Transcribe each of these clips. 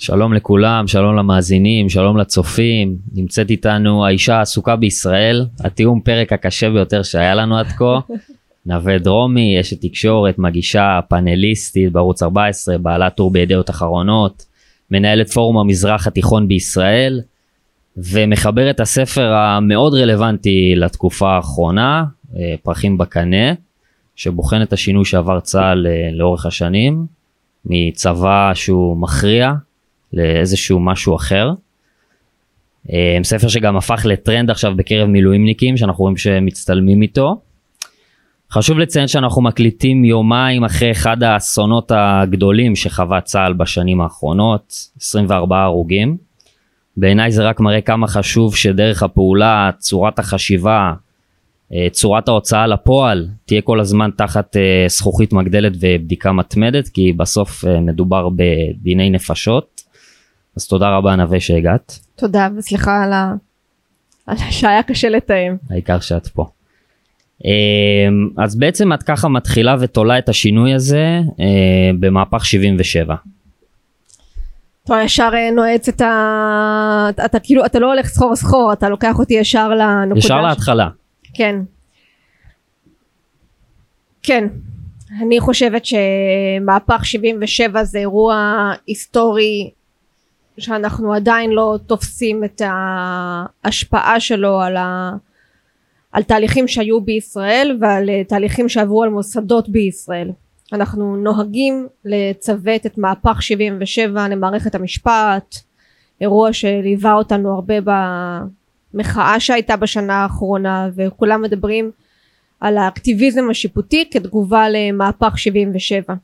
שלום לכולם, שלום למאזינים, שלום לצופים. נמצאת איתנו האישה העסוקה בישראל, התיאום פרק הקשה ביותר שהיה לנו עד כה. נווה דרומי, אשת תקשורת, מגישה, פאנליסטית בערוץ 14, בעלת טור בידיעות אחרונות, מנהלת פורום המזרח התיכון בישראל, ומחברת הספר המאוד רלוונטי לתקופה האחרונה, אה, פרחים בקנה, שבוחן את השינוי שעבר צה"ל אה, לאורך השנים, מצבא שהוא מכריע לאיזשהו משהו אחר. אה, ספר שגם הפך לטרנד עכשיו בקרב מילואימניקים שאנחנו רואים שמצטלמים איתו. חשוב לציין שאנחנו מקליטים יומיים אחרי אחד האסונות הגדולים שחווה צה"ל בשנים האחרונות, 24 הרוגים. בעיניי זה רק מראה כמה חשוב שדרך הפעולה, צורת החשיבה, אה, צורת ההוצאה לפועל תהיה כל הזמן תחת אה, זכוכית מגדלת ובדיקה מתמדת, כי בסוף מדובר בדיני נפשות. אז תודה רבה נווה שהגעת. תודה וסליחה על, ה... על שהיה קשה לתאם. העיקר שאת פה. אמ, אז בעצם את ככה מתחילה ותולה את השינוי הזה אה, במהפך 77. טוב ישר אה, נועץ את ה... אתה, אתה כאילו אתה לא הולך סחור סחור אתה לוקח אותי ישר לנקודה. ישר להתחלה. כן. כן. אני חושבת שמהפך 77 זה אירוע היסטורי שאנחנו עדיין לא תופסים את ההשפעה שלו על, ה, על תהליכים שהיו בישראל ועל אה, תהליכים שעברו על מוסדות בישראל. אנחנו נוהגים לצוות את מהפך 77 למערכת המשפט, אירוע שליווה אותנו הרבה במחאה שהייתה בשנה האחרונה וכולם מדברים על האקטיביזם השיפוטי כתגובה למהפך 77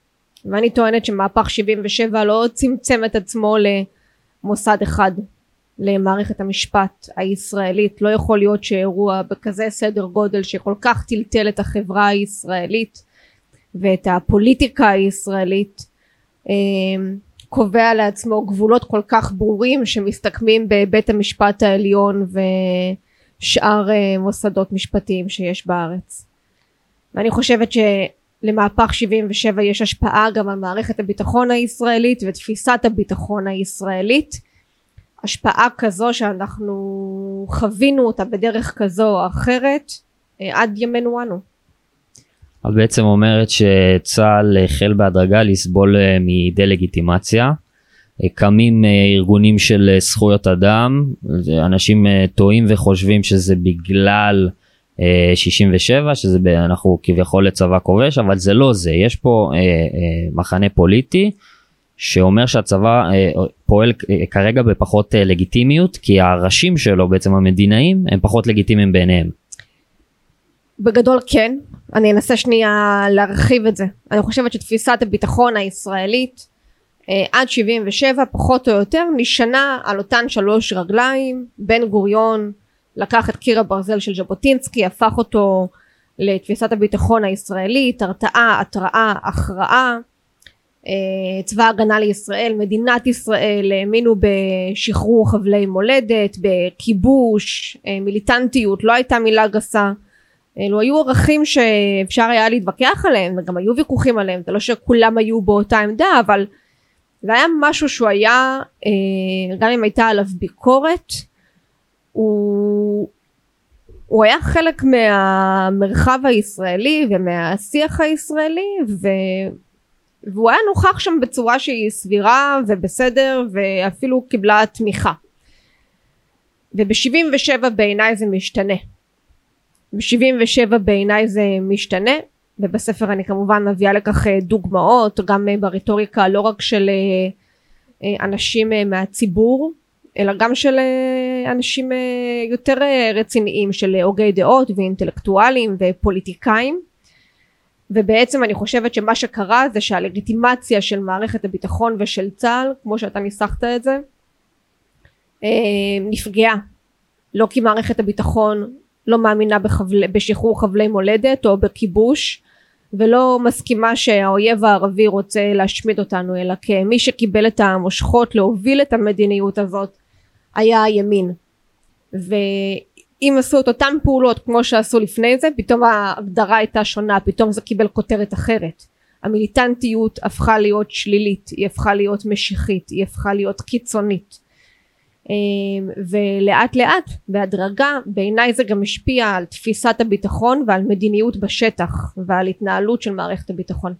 ואני טוענת שמהפך 77 לא צמצם את עצמו. מוסד אחד למערכת המשפט הישראלית. לא יכול להיות שאירוע בכזה סדר גודל שכל כך טלטל את החברה הישראלית ואת הפוליטיקה הישראלית אמ, קובע לעצמו גבולות כל כך ברורים שמסתכמים בבית המשפט העליון ושאר אה, מוסדות משפטיים שיש בארץ. ואני חושבת שלמהפך 77 יש השפעה גם על מערכת הביטחון הישראלית ותפיסת הביטחון הישראלית השפעה כזו שאנחנו חווינו אותה בדרך כזו או אחרת אה, עד ימינו אנו. את בעצם אומרת שצה"ל החל בהדרגה לסבול אה, מדה לגיטימציה. אה, קמים ארגונים של זכויות אדם, אנשים טועים וחושבים שזה בגלל 67, שזה אנחנו כביכול לצבא כובש, אבל זה לא זה, יש פה מחנה פוליטי שאומר שהצבא אה, פועל אה, כרגע בפחות אה, לגיטימיות כי הראשים שלו בעצם המדינאים הם פחות לגיטימיים בעיניהם. בגדול כן. אני אנסה שנייה להרחיב את זה. אני חושבת שתפיסת הביטחון הישראלית אה, עד 77 פחות או יותר נשענה על אותן שלוש רגליים בן גוריון לקח את קיר הברזל של ז'בוטינסקי הפך אותו לתפיסת הביטחון הישראלית הרתעה התראה הכרעה אה, צבא ההגנה לישראל, מדינת ישראל האמינו בשחרור חבלי מולדת, בכיבוש, אה, מיליטנטיות, לא הייתה מילה גסה. אלו היו ערכים שאפשר היה להתווכח עליהם וגם היו ויכוחים עליהם, זה לא שכולם היו באותה עמדה אבל זה היה משהו שהוא היה, אה, גם אם הייתה עליו ביקורת, הוא, הוא היה חלק מהמרחב הישראלי ומהשיח הישראלי ו... והוא היה נוכח שם בצורה שהיא סבירה ובסדר ואפילו קיבלה תמיכה. וב-77 בעיניי זה משתנה. ב-77 בעיניי זה משתנה ובספר אני כמובן מביאה לכך אה, דוגמאות גם אה, ברטוריקה לא רק של אה, אנשים מהציבור אלא גם של אנשים יותר רציניים של הוגי דעות ואינטלקטואלים ופוליטיקאים. ובעצם אני חושבת שמה שקרה זה שהלגיטימציה של מערכת הביטחון ושל צה"ל כמו שאתה ניסחת את זה אה, נפגעה. לא כי מערכת הביטחון לא מאמינה בחבל, בשחרור חבלי מולדת או בכיבוש ולא מסכימה שהאויב הערבי רוצה להשמיד אותנו אלא כמי שקיבל את המושכות להוביל את המדיניות הזאת היה הימין ו... אם עשו את אותן פעולות כמו שעשו לפני זה פתאום ההגדרה הייתה שונה פתאום זה קיבל כותרת אחרת המיליטנטיות הפכה להיות שלילית, היא הפכה להיות משיחית, היא הפכה להיות קיצונית. אמ, ולאט לאט בהדרגה בעיניי זה גם השפיע על תפיסת הביטחון ועל מדיניות בשטח ועל התנהלות של מערכת הביטחון.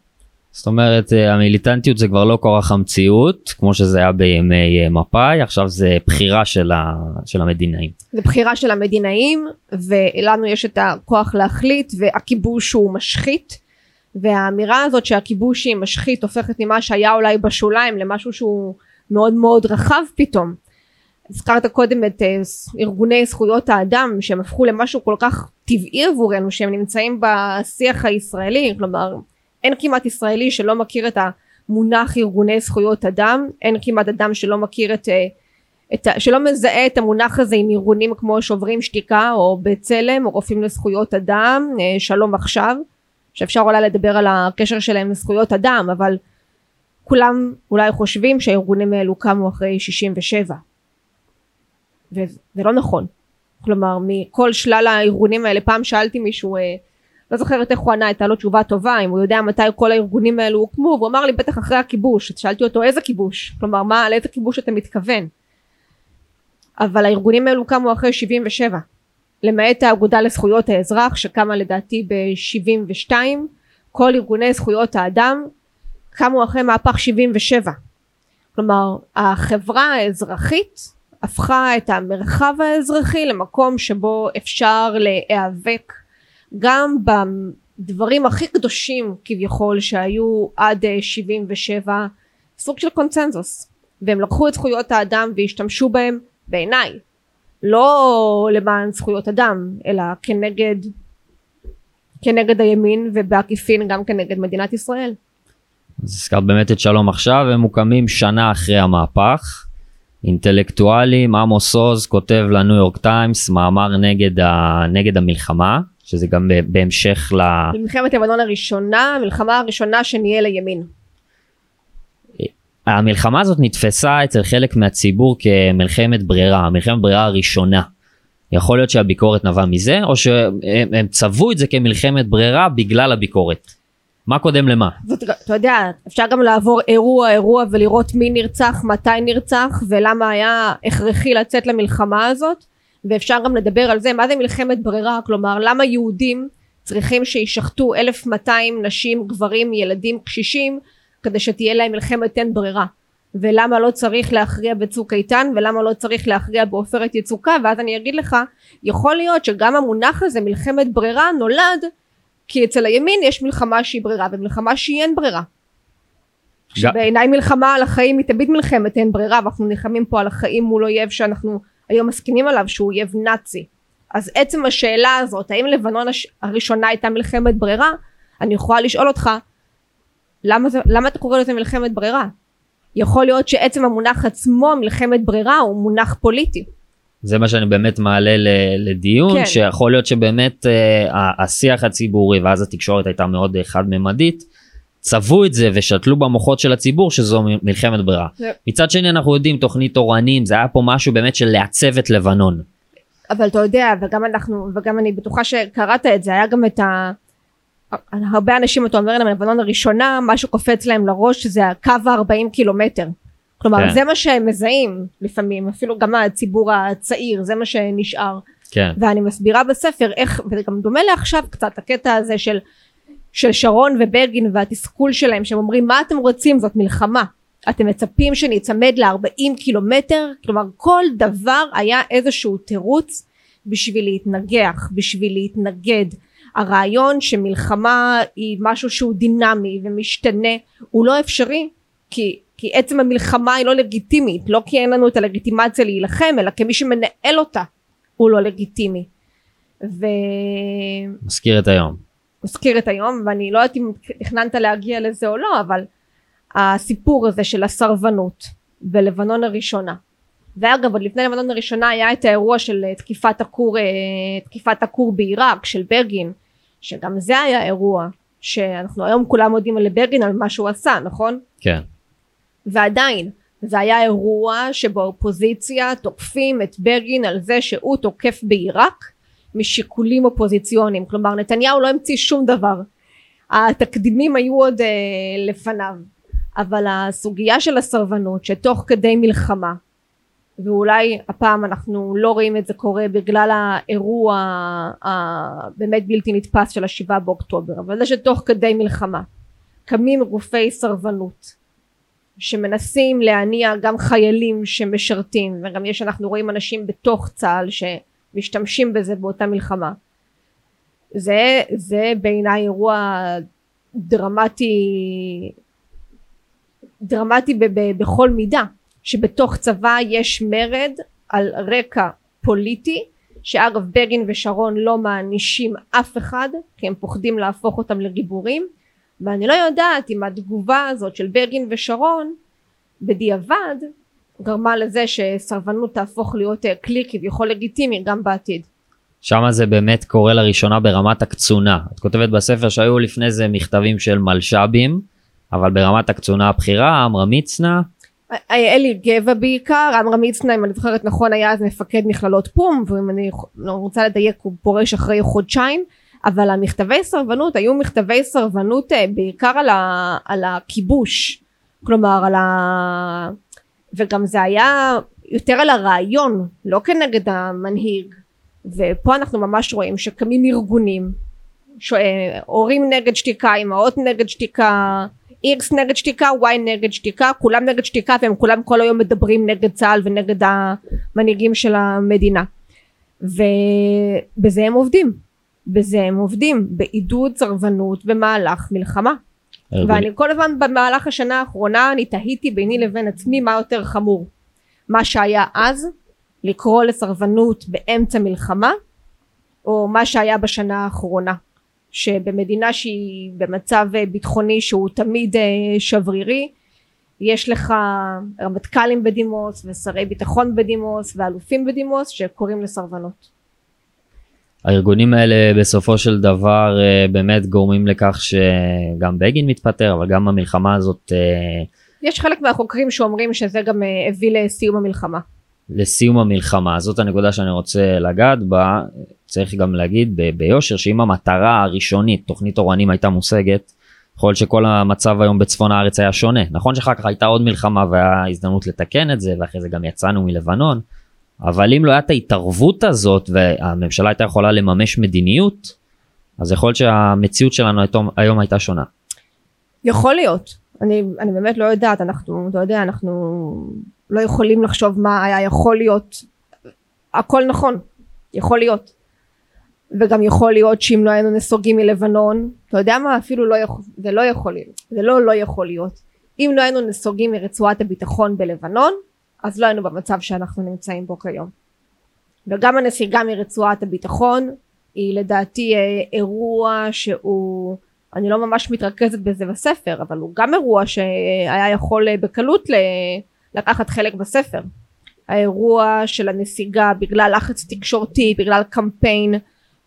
זאת אומרת אה, המיליטנטיות זה כבר לא כורח המציאות כמו שזה היה בימי אה, מפא"י עכשיו זה בחירה של, ה, של המדינאים. זה בחירה של המדינאים ולנו יש את הכוח להחליט והכיבוש הוא משחית והאמירה הזאת שהכיבוש היא משחית הופכת ממה שהיה אולי בשוליים למשהו שהוא מאוד מאוד רחב פתאום. הזכרת קודם את אה, ארגוני זכויות האדם שהם הפכו למשהו כל כך טבעי עבורנו שהם נמצאים בשיח הישראלי כלומר אין כמעט ישראלי שלא מכיר את המונח ארגוני זכויות אדם אין כמעט אדם שלא מכיר את, אה, את שלא מזהה את המונח הזה עם ארגונים כמו שוברים שתיקה או בצלם או רופאים לזכויות אדם אה, שלום עכשיו שאפשר אולי לדבר על הקשר שלהם לזכויות אדם אבל כולם אולי חושבים שהארגונים האלו קמו אחרי 67 וזה לא נכון. כלומר מכל שלל הארגונים האלה פעם שאלתי מישהו אה, לא זוכרת איך הוא ענה הייתה לו תשובה טובה אם הוא יודע מתי כל הארגונים האלו הוקמו והוא אמר לי בטח אחרי הכיבוש. שאלתי אותו איזה כיבוש? כלומר מה על איזה כיבוש אתה מתכוון? אבל הארגונים האלו קמו אחרי 77 למעט האגודה לזכויות האזרח שקמה לדעתי ב-72 כל ארגוני זכויות האדם קמו אחרי מהפך 77 כלומר החברה האזרחית הפכה את המרחב האזרחי למקום שבו אפשר להיאבק גם בדברים הכי קדושים כביכול שהיו עד 77 סוג של קונצנזוס. והם לקחו את זכויות האדם והשתמשו בהם בעיניי. לא למען זכויות אדם אלא כנגד כנגד הימין ובעקיפין גם כנגד מדינת ישראל. אז הזכרת באמת את שלום עכשיו הם מוקמים שנה אחרי המהפך. אינטלקטואלים עמוס עוז כותב לניו יורק טיימס מאמר נגד, ה, נגד המלחמה שזה גם בהמשך ל... במלחמת לבנון הראשונה המלחמה הראשונה שניהל הימין. המלחמה הזאת נתפסה אצל חלק מהציבור כמלחמת ברירה המלחמת ברירה הראשונה. יכול להיות שהביקורת נבעה מזה או שהם צבעו את זה כמלחמת ברירה בגלל הביקורת. מה קודם למה? זאת, אתה יודע, אפשר גם לעבור אירוע אירוע ולראות מי נרצח, מתי נרצח ולמה היה הכרחי לצאת למלחמה הזאת ואפשר גם לדבר על זה מה זה מלחמת ברירה? כלומר למה יהודים צריכים שישחטו 1200 נשים גברים ילדים קשישים כדי שתהיה להם מלחמת אין ברירה? ולמה לא צריך להכריע בצוק איתן ולמה לא צריך להכריע בעופרת יצוקה? ואז אני אגיד לך יכול להיות שגם המונח הזה מלחמת ברירה נולד כי אצל הימין יש מלחמה שהיא ברירה ומלחמה שהיא אין ברירה. שבעיניי מלחמה על החיים היא תמיד מלחמת אין ברירה ואנחנו נלחמים פה על החיים מול אויב שאנחנו היום מסכימים עליו שהוא אויב נאצי. אז עצם השאלה הזאת האם לבנון הש... הראשונה הייתה מלחמת ברירה אני יכולה לשאול אותך למה, זה, למה אתה קורא לזה מלחמת ברירה? יכול להיות שעצם המונח עצמו מלחמת ברירה הוא מונח פוליטי. זה מה שאני באמת מעלה לדיון כן. שיכול להיות שבאמת אה, השיח הציבורי ואז התקשורת הייתה מאוד חד ממדית צבעו את זה ושתלו במוחות של הציבור שזו מלחמת ברירה. זה... מצד שני אנחנו יודעים תוכנית תורנים זה היה פה משהו באמת של לעצב את לבנון. אבל אתה יודע וגם אנחנו וגם אני בטוחה שקראת את זה היה גם את ה... הרבה אנשים אתה אומר להם לבנון הראשונה מה שקופץ להם לראש זה הקו ה-40 קילומטר כלומר כן. זה מה שהם מזהים לפעמים אפילו גם הציבור הצעיר זה מה שנשאר כן. ואני מסבירה בספר איך וזה גם דומה לעכשיו קצת הקטע הזה של של שרון ובגין והתסכול שלהם שהם אומרים מה אתם רוצים זאת מלחמה אתם מצפים שניצמד ל-40 קילומטר כלומר כל דבר היה איזשהו תירוץ בשביל להתנגח בשביל להתנגד הרעיון שמלחמה היא משהו שהוא דינמי ומשתנה הוא לא אפשרי כי כי עצם המלחמה היא לא לגיטימית לא כי אין לנו את הלגיטימציה להילחם אלא כמי שמנהל אותה הוא לא לגיטימי. ו... מזכיר את היום. מזכיר את היום ואני לא יודעת אם תכננת להגיע לזה או לא אבל הסיפור הזה של הסרבנות בלבנון הראשונה. ואגב עוד לפני לבנון הראשונה היה את האירוע של תקיפת הכור תקיפת הכור בעיראק של בגין שגם זה היה אירוע שאנחנו היום כולם מודים לבגין על מה שהוא עשה נכון? כן. ועדיין זה היה אירוע שבאופוזיציה תוקפים את בגין על זה שהוא תוקף בעיראק משיקולים אופוזיציוניים. כלומר נתניהו לא המציא שום דבר. התקדימים היו עוד אה, לפניו. אבל הסוגיה של הסרבנות שתוך כדי מלחמה ואולי הפעם אנחנו לא רואים את זה קורה בגלל האירוע הבאמת בלתי נתפס של השבעה באוקטובר אבל זה שתוך כדי מלחמה קמים גופי סרבנות שמנסים להניע גם חיילים שמשרתים וגם יש אנחנו רואים אנשים בתוך צה"ל שמשתמשים בזה באותה מלחמה. זה, זה בעיניי אירוע דרמטי דרמטי ב, ב, בכל מידה שבתוך צבא יש מרד על רקע פוליטי שאגב בגין ושרון לא מענישים אף אחד כי הם פוחדים להפוך אותם לגיבורים ואני לא יודעת אם התגובה הזאת של בגין ושרון בדיעבד גרמה לזה שסרבנות תהפוך להיות אה, כלי כביכול לגיטימי גם בעתיד. שם זה באמת קורה לראשונה ברמת הקצונה. את כותבת בספר שהיו לפני זה מכתבים של מלש"בים, אבל ברמת הקצונה הבכירה, עמרם מצנע. אלי גבע בעיקר, עמרם מצנע אם אני זוכרת נכון היה אז מפקד מכללות פום, ואם אני לא רוצה לדייק הוא פורש אחרי חודשיים, אבל המכתבי סרבנות היו מכתבי סרבנות אה, בעיקר על, ה, על הכיבוש, כלומר על ה... וגם זה היה יותר על הרעיון, לא כנגד המנהיג. ופה אנחנו ממש רואים שקמים ארגונים. אה, הורים נגד שתיקה אמהות נגד שתיקה איקס נגד שתיקה וואי נגד שתיקה כולם נגד שתיקה והם כולם כל היום מדברים נגד צה"ל ונגד המנהיגים של המדינה ובזה הם עובדים בזה הם עובדים בעידוד סרבנות במהלך מלחמה ואני כל הזמן במהלך השנה האחרונה אני תהיתי ביני לבין עצמי מה יותר חמור מה שהיה אז לקרוא לסרבנות באמצע מלחמה או מה שהיה בשנה האחרונה שבמדינה שהיא במצב ביטחוני שהוא תמיד אה, שברירי יש לך רמטכ"לים בדימוס ושרי ביטחון בדימוס ואלופים בדימוס שקוראים לסרבנות. הארגונים האלה בסופו של דבר אה, באמת גורמים לכך שגם בגין מתפטר אבל גם המלחמה הזאת. אה, יש חלק מהחוקרים שאומרים שזה גם הביא לסיום המלחמה. לסיום המלחמה זאת הנקודה שאני רוצה לגעת בה צריך גם להגיד ביושר שאם המטרה הראשונית תוכנית אורנים הייתה מושגת יכול להיות שכל המצב היום בצפון הארץ היה שונה נכון שאחר כך הייתה עוד מלחמה והיה הזדמנות לתקן את זה ואחרי זה גם יצאנו מלבנון אבל אם לא הייתה ההתערבות הזאת והממשלה הייתה יכולה לממש מדיניות אז יכול להיות שהמציאות שלנו היום הייתה שונה. יכול להיות. אני, אני באמת לא יודעת. אנחנו אתה יודע אנחנו לא יכולים לחשוב מה היה יכול להיות. הכל נכון. יכול להיות. וגם יכול להיות שאם לא היינו נסוגים מלבנון אתה יודע מה? אפילו לא יכול זה לא יכול להיות. זה לא לא יכול להיות. אם לא היינו נסוגים מרצועת הביטחון בלבנון אז לא היינו במצב שאנחנו נמצאים בו כיום. וגם הנסיגה מרצועת הביטחון היא לדעתי אה, אירוע שהוא אני לא ממש מתרכזת בזה בספר אבל הוא גם אירוע שהיה יכול אה, בקלות לקחת חלק בספר. האירוע של הנסיגה בגלל לחץ תקשורתי בגלל קמפיין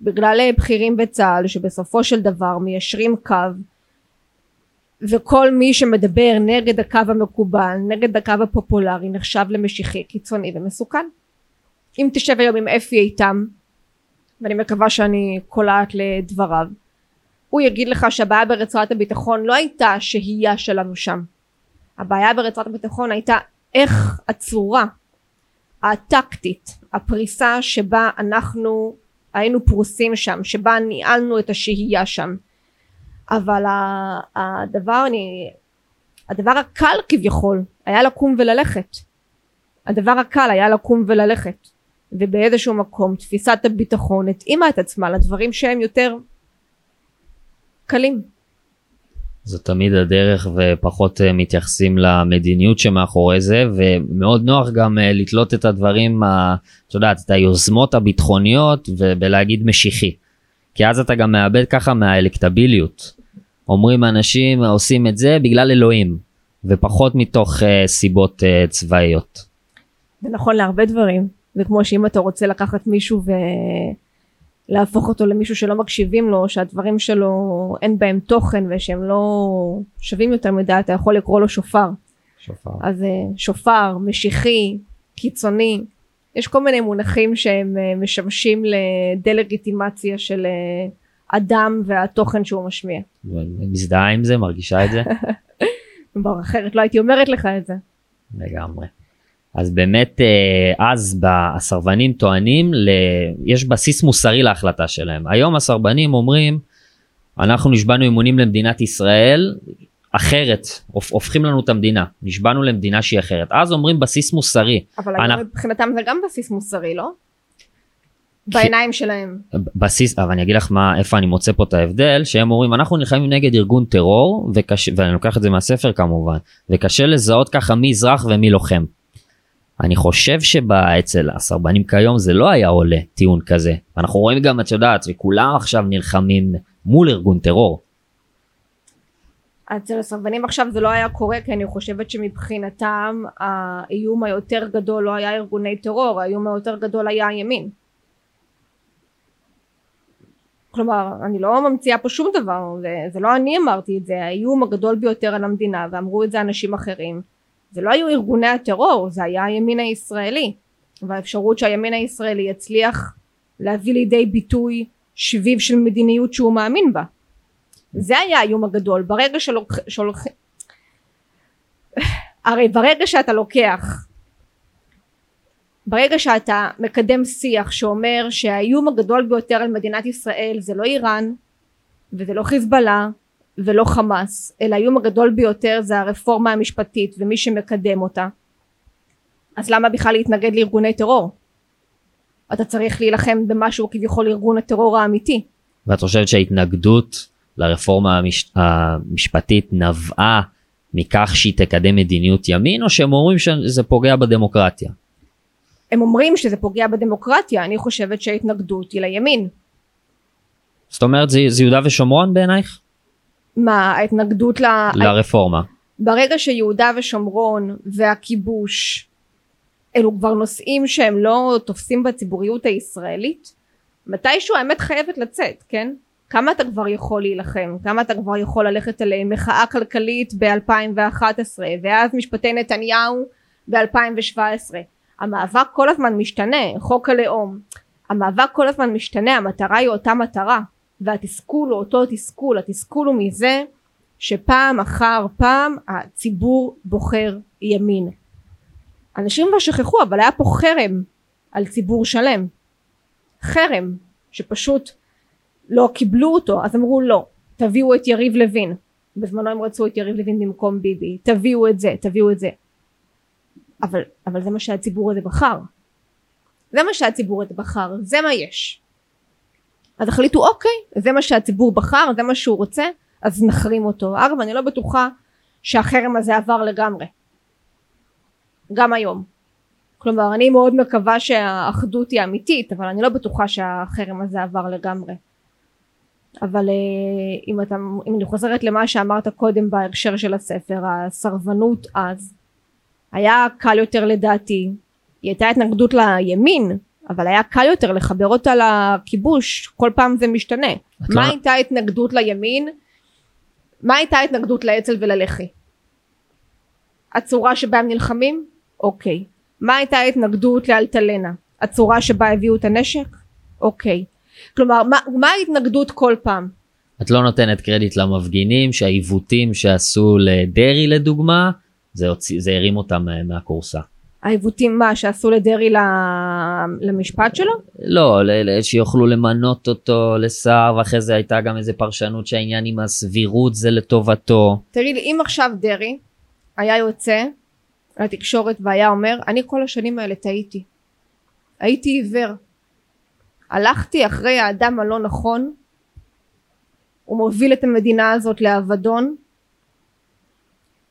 בגלל אה, בכירים בצה"ל שבסופו של דבר מיישרים קו וכל מי שמדבר נגד הקו המקובל נגד הקו הפופולרי נחשב למשיחי קיצוני ומסוכן. אם תשב היום עם אפי איתם ואני מקווה שאני קולעת לדבריו הוא יגיד לך שהבעיה ברצועת הביטחון לא הייתה שהייה שלנו שם. הבעיה ברצועת הביטחון הייתה איך הצורה הטקטית הפריסה שבה אנחנו היינו פרוסים שם שבה ניהלנו את השהייה שם אבל הדבר אני הדבר הקל כביכול היה לקום וללכת הדבר הקל היה לקום וללכת ובאיזשהו מקום תפיסת הביטחון התאימה את עצמה לדברים שהם יותר קלים. זו תמיד הדרך ופחות אה, מתייחסים למדיניות שמאחורי זה ומאוד נוח גם אה, לתלות את הדברים, את יודעת, את היוזמות הביטחוניות ובלהגיד משיחי. כי אז אתה גם מאבד ככה מהאלקטביליות. אומרים אנשים עושים את זה בגלל אלוהים ופחות מתוך uh, סיבות uh, צבאיות. זה נכון להרבה דברים. זה כמו שאם אתה רוצה לקחת מישהו ו... להפוך אותו למישהו שלא מקשיבים לו שהדברים שלו אין בהם תוכן ושהם לא שווים יותר מדי אתה יכול לקרוא לו שופר. שופר. אז אה, שופר, משיחי, קיצוני יש כל מיני מונחים שהם משמשים לדה-לגיטימציה של האדם והתוכן שהוא משמיע. מזדהה עם זה, מרגישה את זה? כבר אחרת לא הייתי אומרת לך את זה. לגמרי. אז באמת אה, אז הסרבנים טוענים, ל... יש בסיס מוסרי להחלטה שלהם. היום הסרבנים אומרים, אנחנו נשבענו אמונים למדינת ישראל, אחרת, הופכים לנו את המדינה, נשבענו למדינה שהיא אחרת. אז אומרים בסיס מוסרי. אבל אנחנו... מבחינתם זה גם בסיס מוסרי, לא? בעיניים שלהם. בסיס, אבל אני אגיד לך מה, איפה אני מוצא פה את ההבדל, שהם אומרים אנחנו נלחמים נגד ארגון טרור, וקש... ואני לוקח את זה מהספר כמובן, וקשה לזהות ככה מי אזרח ומי לוחם. אני חושב שאצל הסרבנים כיום זה לא היה עולה טיעון כזה. אנחנו רואים גם, את יודעת, וכולם עכשיו נלחמים מול ארגון טרור. אצל הסרבנים עכשיו זה לא היה קורה כי אני חושבת שמבחינתם האיום היותר גדול לא היה ארגוני טרור, האיום היותר גדול היה הימין. כלומר אני לא ממציאה פה שום דבר זה לא אני אמרתי את זה האיום הגדול ביותר על המדינה ואמרו את זה אנשים אחרים. זה לא היו ארגוני הטרור זה היה הימין הישראלי. והאפשרות שהימין הישראלי יצליח להביא לידי ביטוי שביב של מדיניות שהוא מאמין בה. זה היה האיום הגדול. ברגע שלוקח שלוקח הרי ברגע שאתה לוקח ברגע שאתה מקדם שיח שאומר שהאיום הגדול ביותר על מדינת ישראל זה לא איראן וזה לא חיזבאללה ולא חמאס אלא האיום הגדול ביותר זה הרפורמה המשפטית ומי שמקדם אותה אז למה בכלל להתנגד לארגוני טרור? אתה צריך להילחם במשהו כביכול ארגון הטרור האמיתי. ואת חושבת שההתנגדות לרפורמה המש... המשפטית נבעה מכך שהיא תקדם מדיניות ימין או שהם אומרים שזה פוגע בדמוקרטיה? הם אומרים שזה פוגע בדמוקרטיה אני חושבת שההתנגדות היא לימין. זאת אומרת זה, זה יהודה ושומרון בעינייך? מה ההתנגדות ל... לרפורמה. ברגע שיהודה ושומרון והכיבוש אלו כבר נושאים שהם לא תופסים בציבוריות הישראלית מתישהו האמת חייבת לצאת כן כמה אתה כבר יכול להילחם כמה אתה כבר יכול ללכת על מחאה כלכלית ב-2011 ואז משפטי נתניהו ב-2017 המאבק כל הזמן משתנה חוק הלאום. המאבק כל הזמן משתנה המטרה היא אותה מטרה. והתסכול הוא אותו תסכול. התסכול הוא מזה שפעם אחר פעם הציבור בוחר ימין. אנשים כבר שכחו אבל היה פה חרם על ציבור שלם. חרם שפשוט לא קיבלו אותו אז אמרו לא תביאו את יריב לוין. בזמנו הם רצו את יריב לוין במקום ביבי. תביאו את זה תביאו את זה אבל, אבל זה מה שהציבור הזה בחר. זה מה שהציבור הזה בחר זה מה יש. אז החליטו אוקיי זה מה שהציבור בחר זה מה שהוא רוצה אז נחרים אותו. אגב אני לא בטוחה שהחרם הזה עבר לגמרי. גם היום. כלומר אני מאוד מקווה שהאחדות היא אמיתית אבל אני לא בטוחה שהחרם הזה עבר לגמרי. אבל אה, אם, אתה, אם אני חוזרת למה שאמרת קודם בהקשר של הספר הסרבנות אז היה קל יותר לדעתי היא הייתה התנגדות לימין אבל היה קל יותר לחבר אותה לכיבוש כל פעם זה משתנה. מה לא... הייתה התנגדות לימין? מה הייתה התנגדות לאצ"ל וללח"י? הצורה שבה הם נלחמים? אוקיי. מה הייתה ההתנגדות לאלטלנה? הצורה שבה הביאו את הנשק? אוקיי. כלומר מה, מה ההתנגדות כל פעם? את לא נותנת קרדיט למפגינים שהעיוותים שעשו לדרעי לדוגמה זה, הוציא, זה הרים אותם מהכורסה. העיוותים מה שעשו לדרעי למשפט שלו? לא, שיוכלו למנות אותו לשר ואחרי זה הייתה גם איזה פרשנות שהעניין עם הסבירות זה לטובתו. תראי לי אם עכשיו דרעי היה יוצא לתקשורת והיה אומר אני כל השנים האלה טעיתי הייתי עיוור הלכתי אחרי האדם הלא נכון הוא מוביל את המדינה הזאת לאבדון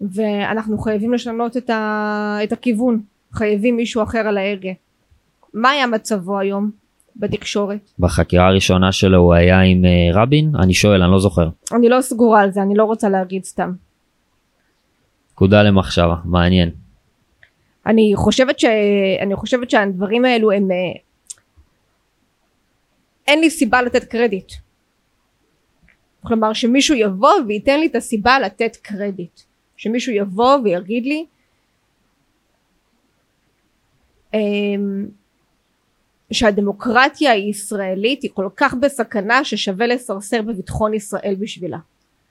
ואנחנו חייבים לשנות את, ה... את הכיוון חייבים מישהו אחר על ההגה מה היה מצבו היום בתקשורת? בחקירה הראשונה שלו הוא היה עם uh, רבין? אני שואל, אני לא זוכר. אני לא סגורה על זה, אני לא רוצה להגיד סתם. נקודה למחשבה, מעניין. אני חושבת, ש... אני חושבת שהדברים האלו הם... אה, אין לי סיבה לתת קרדיט. כלומר שמישהו יבוא וייתן לי את הסיבה לתת קרדיט. שמישהו יבוא ויגיד לי אמ, שהדמוקרטיה הישראלית היא כל כך בסכנה ששווה לסרסר בביטחון ישראל בשבילה.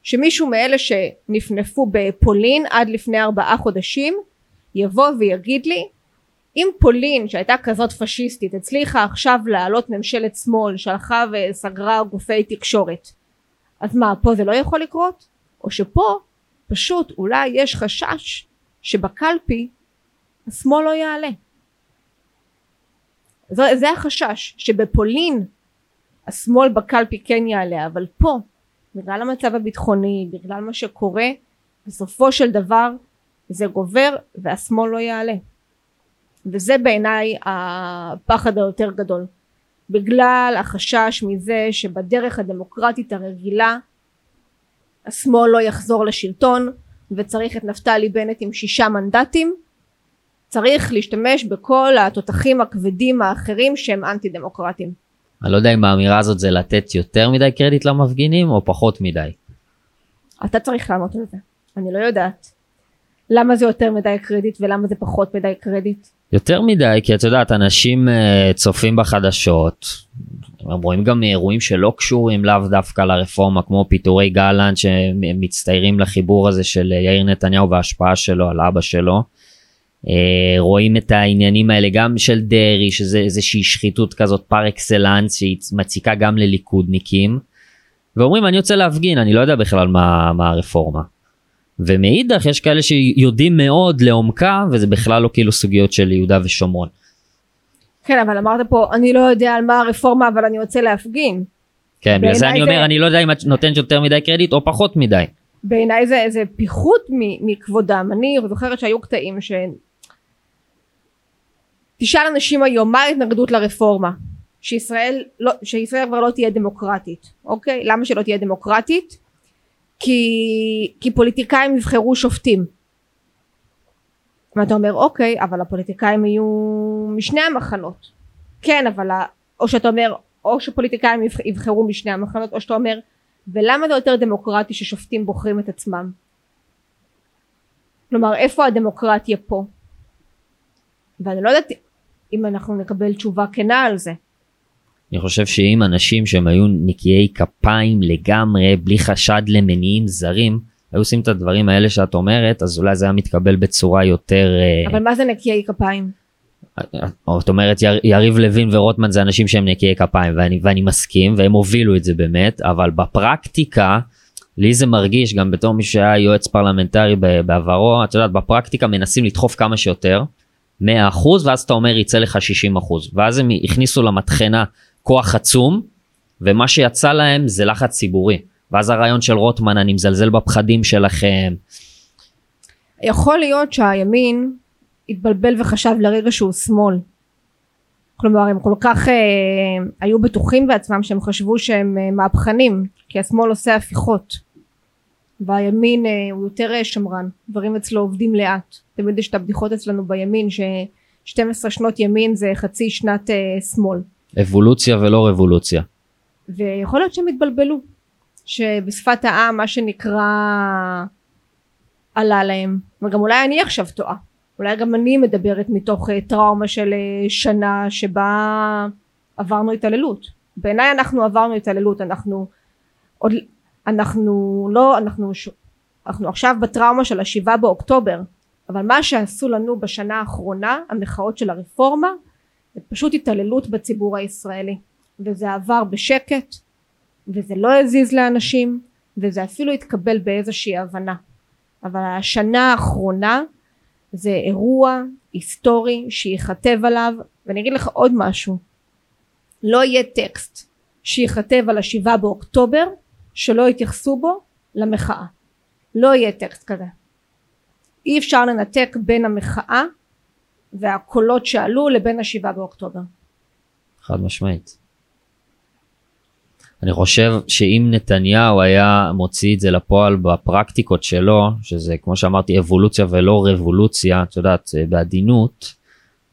שמישהו מאלה שנפנפו בפולין עד לפני ארבעה חודשים יבוא ויגיד לי אם פולין שהייתה כזאת פשיסטית הצליחה עכשיו להעלות ממשלת שמאל שהלכה וסגרה גופי תקשורת אז מה פה זה לא יכול לקרות? או שפה פשוט אולי יש חשש שבקלפי השמאל לא יעלה. זה, זה החשש שבפולין השמאל בקלפי כן יעלה אבל פה בגלל המצב הביטחוני בגלל מה שקורה בסופו של דבר זה גובר והשמאל לא יעלה וזה בעיניי הפחד היותר גדול בגלל החשש מזה שבדרך הדמוקרטית הרגילה השמאל לא יחזור לשלטון וצריך את נפתלי בנט עם שישה מנדטים צריך להשתמש בכל התותחים הכבדים האחרים שהם אנטי דמוקרטיים. אני לא יודע אם האמירה הזאת זה לתת יותר מדי קרדיט למפגינים או פחות מדי. אתה צריך לענות על זה, אני לא יודעת. למה זה יותר מדי קרדיט ולמה זה פחות מדי קרדיט? יותר מדי כי את יודעת אנשים uh, צופים בחדשות רואים גם אירועים שלא קשורים לאו דווקא לרפורמה כמו פיטורי גלנט שמצטיירים לחיבור הזה של יאיר נתניהו וההשפעה שלו על אבא שלו. Uh, רואים את העניינים האלה גם של דרעי שזה איזושהי שחיתות כזאת פר אקסלנס שהיא מציקה גם לליכודניקים. ואומרים אני רוצה להפגין אני לא יודע בכלל מה, מה הרפורמה. ומאידך יש כאלה שיודעים מאוד לעומקה וזה בכלל לא כאילו סוגיות של יהודה ושומרון. כן אבל אמרת פה אני לא יודע על מה הרפורמה אבל אני רוצה להפגין. כן בגלל זה אני אומר זה... אני לא יודע אם את נותנת יותר מדי קרדיט או פחות מדי. בעיניי זה, זה פיחות מכבודם. אני זוכרת שהיו קטעים ש... תשאל אנשים היום מה ההתנגדות לרפורמה? שישראל, לא, שישראל כבר לא תהיה דמוקרטית. אוקיי? למה שלא תהיה דמוקרטית? כי, כי פוליטיקאים יבחרו שופטים ואתה אומר? אוקיי אבל הפוליטיקאים יהיו משני המחנות. כן אבל או שאתה אומר או שפוליטיקאים יבחרו משני המחנות או שאתה אומר ולמה זה יותר דמוקרטי ששופטים בוחרים את עצמם? כלומר איפה הדמוקרטיה פה? ואני לא יודעת אם אנחנו נקבל תשובה כנה על זה. אני חושב שאם אנשים שהם היו נקיי כפיים לגמרי בלי חשד למניעים זרים היו עושים את הדברים האלה שאת אומרת אז אולי זה היה מתקבל בצורה יותר אה, אבל מה זה נקיי כפיים? את אומרת יריב לוין ורוטמן זה אנשים שהם נקיי כפיים ואני, ואני מסכים והם הובילו את זה באמת אבל בפרקטיקה לי זה מרגיש גם בתור מי שהיה יועץ פרלמנטרי בעברו את יודעת בפרקטיקה מנסים לדחוף כמה שיותר 100% ואז אתה אומר יצא לך 60% ואז הם הכניסו למטחנה כוח עצום ומה שיצא להם זה לחץ ציבורי ואז הרעיון של רוטמן אני מזלזל בפחדים שלכם. יכול להיות שהימין התבלבל וחשב לרגע שהוא שמאל. כלומר הם כל כך אה, היו בטוחים בעצמם שהם חשבו שהם אה, מהפכנים כי השמאל עושה הפיכות והימין אה, הוא יותר אה, שמרן דברים אצלו עובדים לאט תמיד יש את הבדיחות אצלנו בימין ש-12 שנות ימין זה חצי שנת אה, שמאל אבולוציה ולא רבולוציה. ויכול להיות שהם התבלבלו שבשפת העם מה שנקרא עלה להם. וגם אולי אני עכשיו טועה. אולי גם אני מדברת מתוך uh, טראומה של uh, שנה שבה עברנו התעללות. בעיניי אנחנו עברנו התעללות. אנחנו עוד אנחנו לא אנחנו אנחנו עכשיו בטראומה של השבעה באוקטובר. אבל מה שעשו לנו בשנה האחרונה המחאות של הרפורמה זה פשוט התעללות בציבור הישראלי. וזה עבר בשקט וזה לא הזיז לאנשים וזה אפילו התקבל באיזושהי הבנה אבל השנה האחרונה זה אירוע היסטורי שייכתב עליו ואני אגיד לך עוד משהו לא יהיה טקסט שייכתב על השבעה באוקטובר שלא יתייחסו בו למחאה לא יהיה טקסט כזה אי אפשר לנתק בין המחאה והקולות שעלו לבין השבעה באוקטובר. חד משמעית. אני חושב שאם נתניהו היה מוציא את זה לפועל בפרקטיקות שלו, שזה כמו שאמרתי אבולוציה ולא רבולוציה, את יודעת, בעדינות,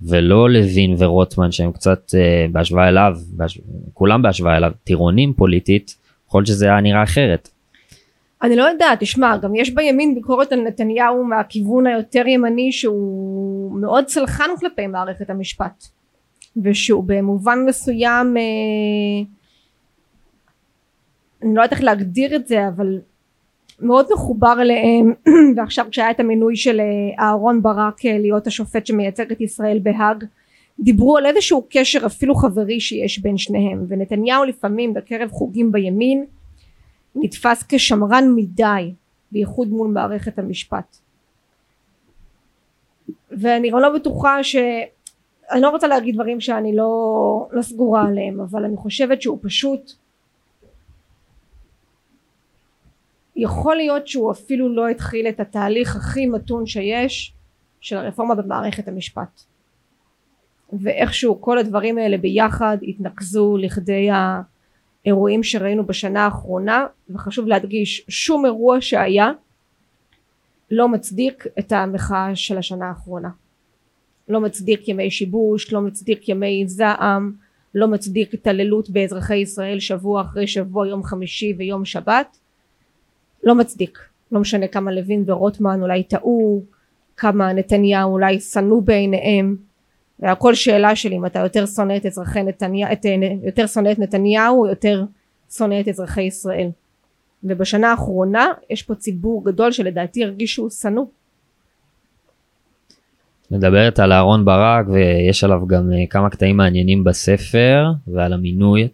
ולא לוין ורוטמן שהם קצת uh, בהשוואה אליו, בהש... כולם בהשוואה אליו, טירונים פוליטית, יכול להיות שזה היה נראה אחרת. אני לא יודעת, תשמע, גם יש בימין ביקורת על נתניהו מהכיוון היותר ימני שהוא מאוד סלחן כלפי מערכת המשפט. ושהוא במובן מסוים אה, אני לא יודעת איך להגדיר את זה אבל מאוד מחובר אליהם. ועכשיו כשהיה את המינוי של אה, אהרון ברק אה, להיות השופט שמייצג את ישראל בהאג דיברו על איזשהו קשר אפילו חברי שיש בין שניהם. ונתניהו לפעמים בקרב חוגים בימין נתפס כשמרן מדי בייחוד מול מערכת המשפט. ואני לא בטוחה ש... אני לא רוצה להגיד דברים שאני לא, לא סגורה עליהם אבל אני חושבת שהוא פשוט יכול להיות שהוא אפילו לא התחיל את התהליך הכי מתון שיש של הרפורמה במערכת המשפט. ואיכשהו כל הדברים האלה ביחד התנקזו לכדי האירועים שראינו בשנה האחרונה וחשוב להדגיש שום אירוע שהיה לא מצדיק את המחאה של השנה האחרונה. לא מצדיק ימי שיבוש לא מצדיק ימי זעם לא מצדיק התעללות באזרחי ישראל שבוע אחרי שבוע יום חמישי ויום שבת לא מצדיק. לא משנה כמה לוין ורוטמן אולי טעו כמה נתניהו אולי שנאו בעיניהם. והכל שאלה של אם אתה יותר שונא את אזרחי נתניהו יותר שונא את נתניהו או יותר שונא את אזרחי ישראל. ובשנה האחרונה יש פה ציבור גדול שלדעתי הרגיש שהוא שנוא. מדברת על אהרון ברק ויש עליו גם אה, כמה קטעים מעניינים בספר ועל המינוי. אה,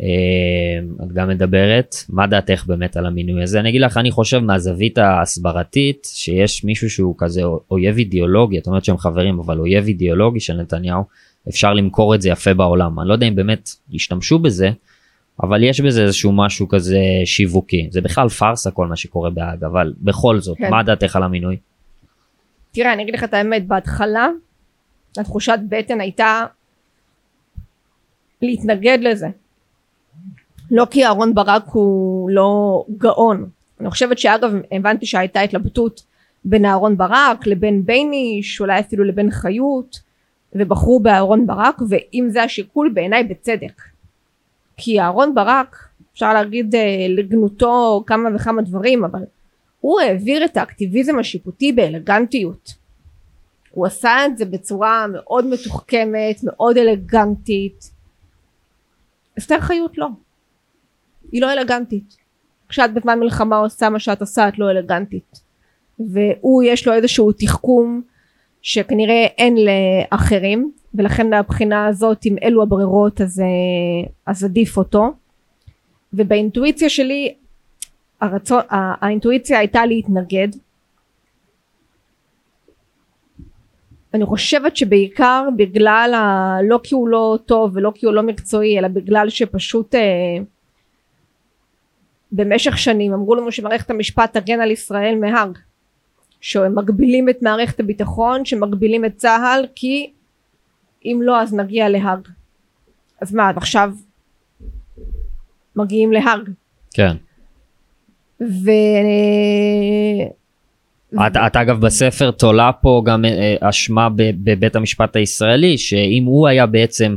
את גם מדברת, מה דעתך באמת על המינוי הזה? אני אגיד לך, אני חושב מהזווית ההסברתית שיש מישהו שהוא כזה אויב אידיאולוגי, את אומרת שהם חברים, אבל אויב אידיאולוגי של נתניהו, אפשר למכור את זה יפה בעולם. אני לא יודע אם באמת ישתמשו בזה, אבל יש בזה איזשהו משהו כזה שיווקי. זה בכלל פארסה כל מה שקורה בהאג, אבל בכל זאת, כן. מה דעתך על המינוי? תראה, אני אגיד לך את האמת, בהתחלה התחושת בטן הייתה להתנגד לזה. לא כי אהרון ברק הוא לא גאון. אני חושבת שאגב הבנתי שהייתה התלבטות בין אהרון ברק לבין בייניש אולי אפילו לבין חיות ובחרו באהרון ברק ואם זה השיקול בעיניי בצדק. כי אהרון ברק אפשר להגיד אה, לגנותו כמה וכמה דברים אבל הוא העביר את האקטיביזם השיפוטי באלגנטיות. הוא עשה את זה בצורה מאוד מתוחכמת מאוד אלגנטית. אסתר חיות לא היא לא אלגנטית. כשאת בזמן מלחמה עושה מה שאת עושה את לא אלגנטית. והוא יש לו איזשהו תחכום שכנראה אין לאחרים ולכן מהבחינה הזאת אם אלו הברירות אז, אה, אז עדיף אותו. ובאינטואיציה שלי הרצון, האינטואיציה הייתה להתנגד. אני חושבת שבעיקר בגלל ה... לא כי הוא לא טוב ולא כי הוא לא מקצועי אלא בגלל שפשוט אה, במשך שנים אמרו לנו שמערכת המשפט תגן על ישראל מהאג שהם מגבילים את מערכת הביטחון שמגבילים את צה"ל כי אם לא אז נגיע להאג אז מה עכשיו מגיעים להאג כן. ו... את, את אגב בספר תולה פה גם אה, אשמה בבית המשפט הישראלי שאם הוא היה בעצם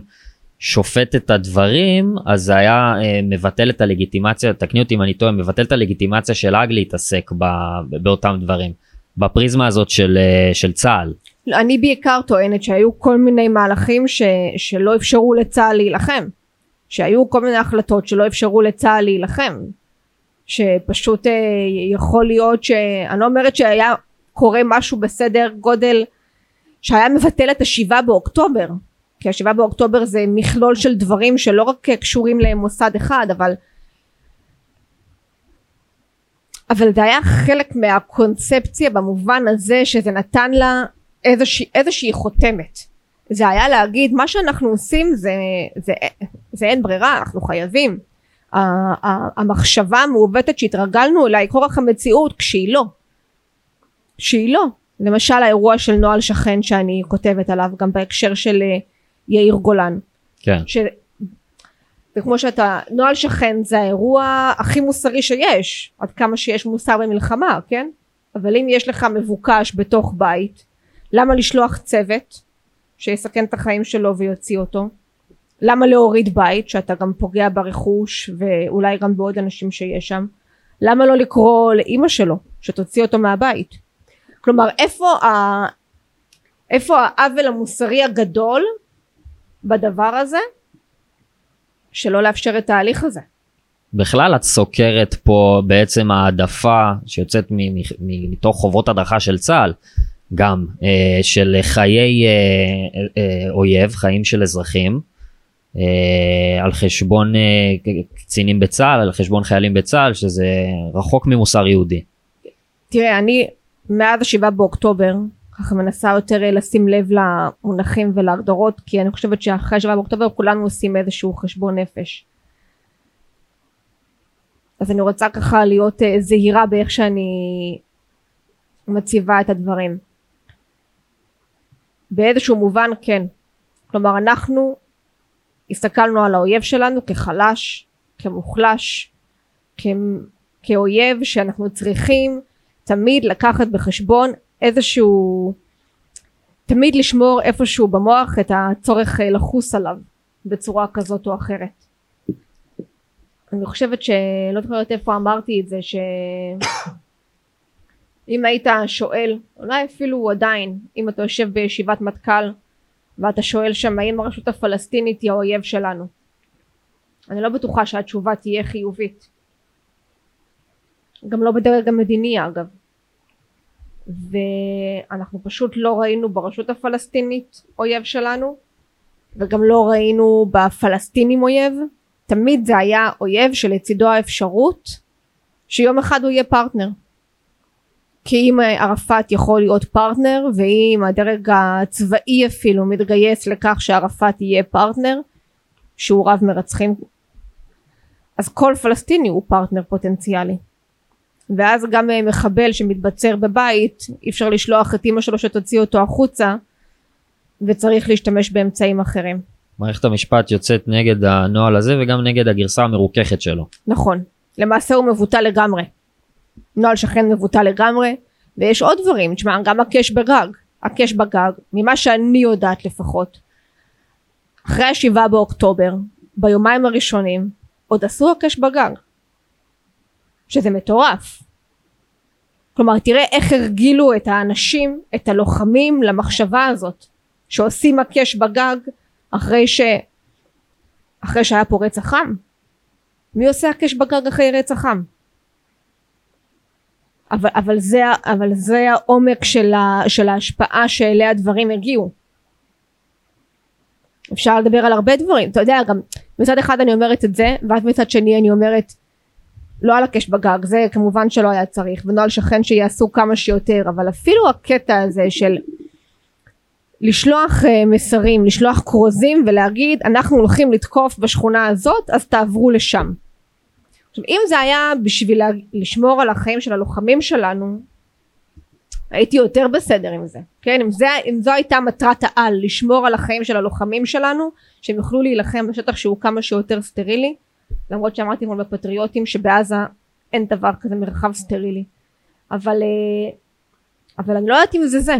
שופט את הדברים אז זה היה אה, מבטל את הלגיטימציה תקני אותי אם אני טועה מבטל את הלגיטימציה של האג להתעסק ב, באותם דברים בפריזמה הזאת של, אה, של צה"ל. אני בעיקר טוענת שהיו כל מיני מהלכים ש, שלא אפשרו לצה"ל להילחם. שהיו כל מיני החלטות שלא אפשרו לצה"ל להילחם. שפשוט אה, יכול להיות שאני לא אומרת שהיה קורה משהו בסדר גודל שהיה מבטל את השבעה באוקטובר כי השבעה באוקטובר זה מכלול של דברים שלא רק קשורים למוסד אחד אבל אבל זה היה חלק מהקונספציה במובן הזה שזה נתן לה איזושה, איזושהי חותמת. זה היה להגיד מה שאנחנו עושים זה, זה, זה אין ברירה אנחנו חייבים. המחשבה המעוותת שהתרגלנו אליה היא כורח המציאות כשהיא לא. שהיא לא. למשל האירוע של נוהל שכן שאני כותבת עליו גם בהקשר של יאיר גולן. כן. ש... וכמו שאתה, נוהל שכן זה האירוע הכי מוסרי שיש, עד כמה שיש מוסר במלחמה, כן? אבל אם יש לך מבוקש בתוך בית, למה לשלוח צוות שיסכן את החיים שלו ויוציא אותו? למה להוריד בית שאתה גם פוגע ברכוש ואולי גם בעוד אנשים שיש שם? למה לא לקרוא לאימא שלו שתוציא אותו מהבית? כלומר איפה, ה... איפה העוול המוסרי הגדול בדבר הזה, שלא לאפשר את ההליך הזה. בכלל את סוקרת פה בעצם העדפה שיוצאת מתוך חובות הדרכה של צה"ל, גם אה, של חיי אה, אה, אויב, חיים של אזרחים, אה, על חשבון אה, קצינים בצה"ל, על חשבון חיילים בצה"ל, שזה רחוק ממוסר יהודי. תראה, אני מאז השבעה באוקטובר, ככה מנסה יותר אה, לשים לב למונחים ולהגדרות, כי אני חושבת שאחרי השבעה באוקטובר כולנו עושים איזשהו חשבון נפש. אז אני רוצה ככה להיות אה, זהירה באיך שאני מציבה את הדברים. באיזשהו מובן כן. כלומר אנחנו הסתכלנו על האויב שלנו כחלש, כמוחלש, כ... כאויב שאנחנו צריכים תמיד לקחת בחשבון איזשהו תמיד לשמור איפשהו במוח את הצורך אה, לחוס עליו בצורה כזאת או אחרת. אני חושבת שלא זוכרת איפה אמרתי את זה שאם היית שואל אולי אפילו עדיין אם אתה יושב בישיבת מטכ"ל ואתה שואל שם האם הרשות הפלסטינית היא האויב שלנו? אני לא בטוחה שהתשובה תהיה חיובית. גם לא בדרג המדיני אגב ואנחנו פשוט לא ראינו ברשות הפלסטינית אויב שלנו וגם לא ראינו בפלסטינים אויב. תמיד זה היה אויב שלצידו האפשרות שיום אחד הוא יהיה פרטנר. כי אם ערפאת יכול להיות פרטנר ואם הדרג הצבאי אפילו מתגייס לכך שערפאת יהיה פרטנר שהוא רב מרצחים אז כל פלסטיני הוא פרטנר פוטנציאלי ואז גם אה, מחבל שמתבצר בבית אי אפשר לשלוח את אמא שלו שתוציא אותו החוצה וצריך להשתמש באמצעים אחרים. מערכת המשפט יוצאת נגד הנוהל הזה וגם נגד הגרסה המרוככת שלו. נכון, למעשה הוא מבוטל לגמרי. נוהל שכן מבוטל לגמרי ויש עוד דברים, תשמע גם הקש בגג, הקש בגג, ממה שאני יודעת לפחות, אחרי השבעה באוקטובר, ביומיים הראשונים, עוד עשו הקש בגג. שזה מטורף. כלומר תראה איך הרגילו את האנשים, את הלוחמים למחשבה הזאת שעושים הקש בגג אחרי ש... אחרי שהיה פה רצח עם. מי עושה הקש בגג אחרי רצח עם? אבל, אבל, זה, אבל זה העומק של, ה, של ההשפעה שאליה הדברים הגיעו. אפשר לדבר על הרבה דברים, אתה יודע גם מצד אחד אני אומרת את זה ואז מצד שני אני אומרת לא על הקש בגג זה כמובן שלא היה צריך ונוהל שכן שיעשו כמה שיותר אבל אפילו הקטע הזה של לשלוח uh, מסרים לשלוח כרוזים ולהגיד אנחנו הולכים לתקוף בשכונה הזאת אז תעברו לשם. עכשיו אם זה היה בשביל לשמור על החיים של הלוחמים שלנו הייתי יותר בסדר עם זה כן? אם, זה, אם זו הייתה מטרת העל לשמור על החיים של הלוחמים שלנו שהם יוכלו להילחם בשטח שהוא כמה שיותר סטרילי למרות שאמרתי אתמול בפטריוטים שבעזה אין דבר כזה מרחב סטרילי. אבל אה, אבל אני לא יודעת אם זה זה.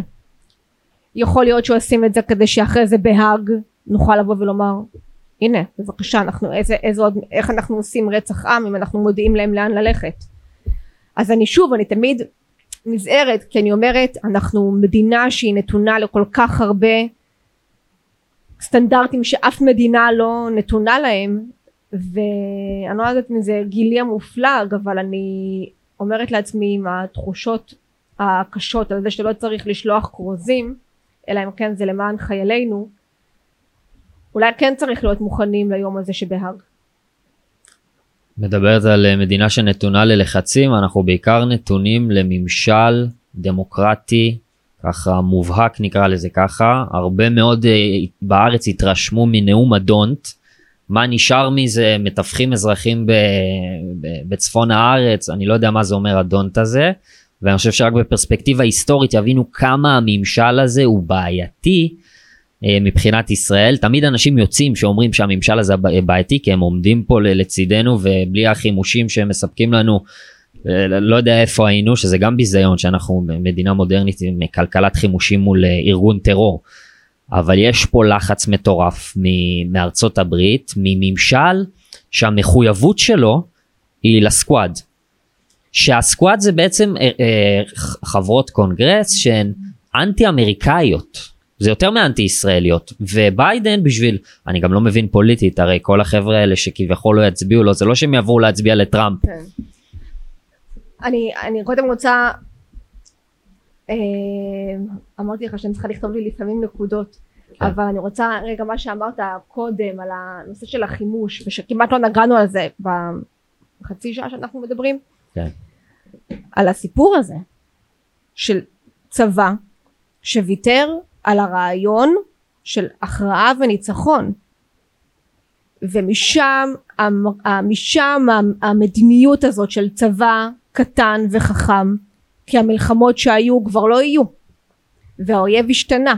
יכול להיות שעושים את זה כדי שאחרי זה בהאג נוכל לבוא ולומר הנה בבקשה אנחנו איזה, איזה עוד איך אנחנו עושים רצח עם אם אנחנו מודיעים להם לאן ללכת? אז אני שוב אני תמיד נזהרת כי אני אומרת אנחנו מדינה שהיא נתונה לכל כך הרבה סטנדרטים שאף מדינה לא נתונה להם ואני לא יודעת אם זה גילי המופלג אבל אני אומרת לעצמי עם התחושות הקשות על זה שלא צריך לשלוח כרוזים אלא אם כן זה למען חיילינו אולי כן צריך להיות מוכנים ליום הזה שבהאג. מדברת על אה, מדינה שנתונה ללחצים אנחנו בעיקר נתונים לממשל דמוקרטי ככה מובהק נקרא לזה ככה הרבה מאוד אה, בארץ התרשמו מנאום הדונט מה נשאר מזה מתווכים אזרחים ב, ב, בצפון הארץ אני לא יודע מה זה אומר הדונט הזה ואני חושב שרק בפרספקטיבה היסטורית יבינו כמה הממשל הזה הוא בעייתי אה, מבחינת ישראל תמיד אנשים יוצאים שאומרים שהממשל הזה בעייתי כי הם עומדים פה לצידנו ובלי החימושים שהם מספקים לנו אה, לא יודע איפה היינו שזה גם ביזיון שאנחנו מדינה מודרנית עם כלכלת חימושים מול אה, ארגון טרור. אבל יש פה לחץ מטורף מארצות הברית, מממשל שהמחויבות שלו היא לסקואד. שהסקואד זה בעצם אה, אה, חברות קונגרס שהן אנטי אמריקאיות. זה יותר מאנטי ישראליות וביידן בשביל אני גם לא מבין פוליטית הרי כל החבר'ה האלה שכביכול לא יצביעו לו זה לא שהם יבואו להצביע לטראמפ כן. אני, אני קודם רוצה, אה, אמרתי לך שאני צריכה לכתוב לי לפעמים נקודות, כן. אבל אני רוצה רגע מה שאמרת קודם על הנושא של החימוש, ושכמעט לא נגענו על זה בחצי שעה שאנחנו מדברים, כן. על הסיפור הזה של צבא שוויתר על הרעיון של הכרעה וניצחון. ומשם משם המדיניות הזאת של צבא קטן וחכם כי המלחמות שהיו כבר לא יהיו והאויב השתנה.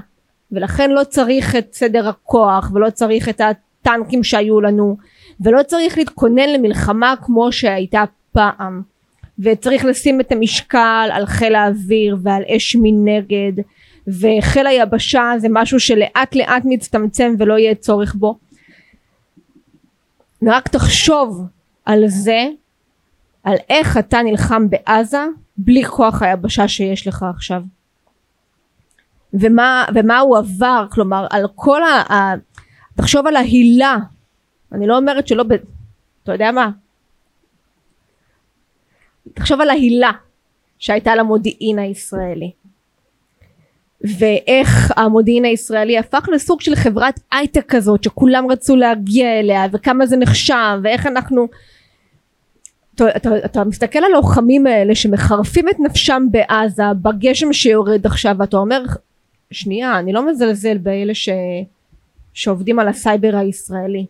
ולכן לא צריך את סדר הכוח ולא צריך את הטנקים שהיו לנו ולא צריך להתכונן למלחמה כמו שהייתה פעם. וצריך לשים את המשקל על חיל האוויר ועל אש מנגד וחיל היבשה זה משהו שלאט לאט מצטמצם ולא יהיה צורך בו. ורק תחשוב על זה על איך אתה נלחם בעזה בלי כוח היבשה שיש לך עכשיו ומה, ומה הוא עבר כלומר על כל ה... ה תחשוב על ההילה. אני לא אומרת שלא ב... אתה יודע מה? תחשוב על ההילה שהייתה למודיעין הישראלי. ואיך המודיעין הישראלי הפך לסוג של חברת הייטק כזאת שכולם רצו להגיע אליה וכמה זה נחשב ואיך אנחנו אתה, אתה, אתה מסתכל על הלוחמים האלה שמחרפים את נפשם בעזה בגשם שיורד עכשיו ואתה אומר שנייה אני לא מזלזל באלה ש, שעובדים על הסייבר הישראלי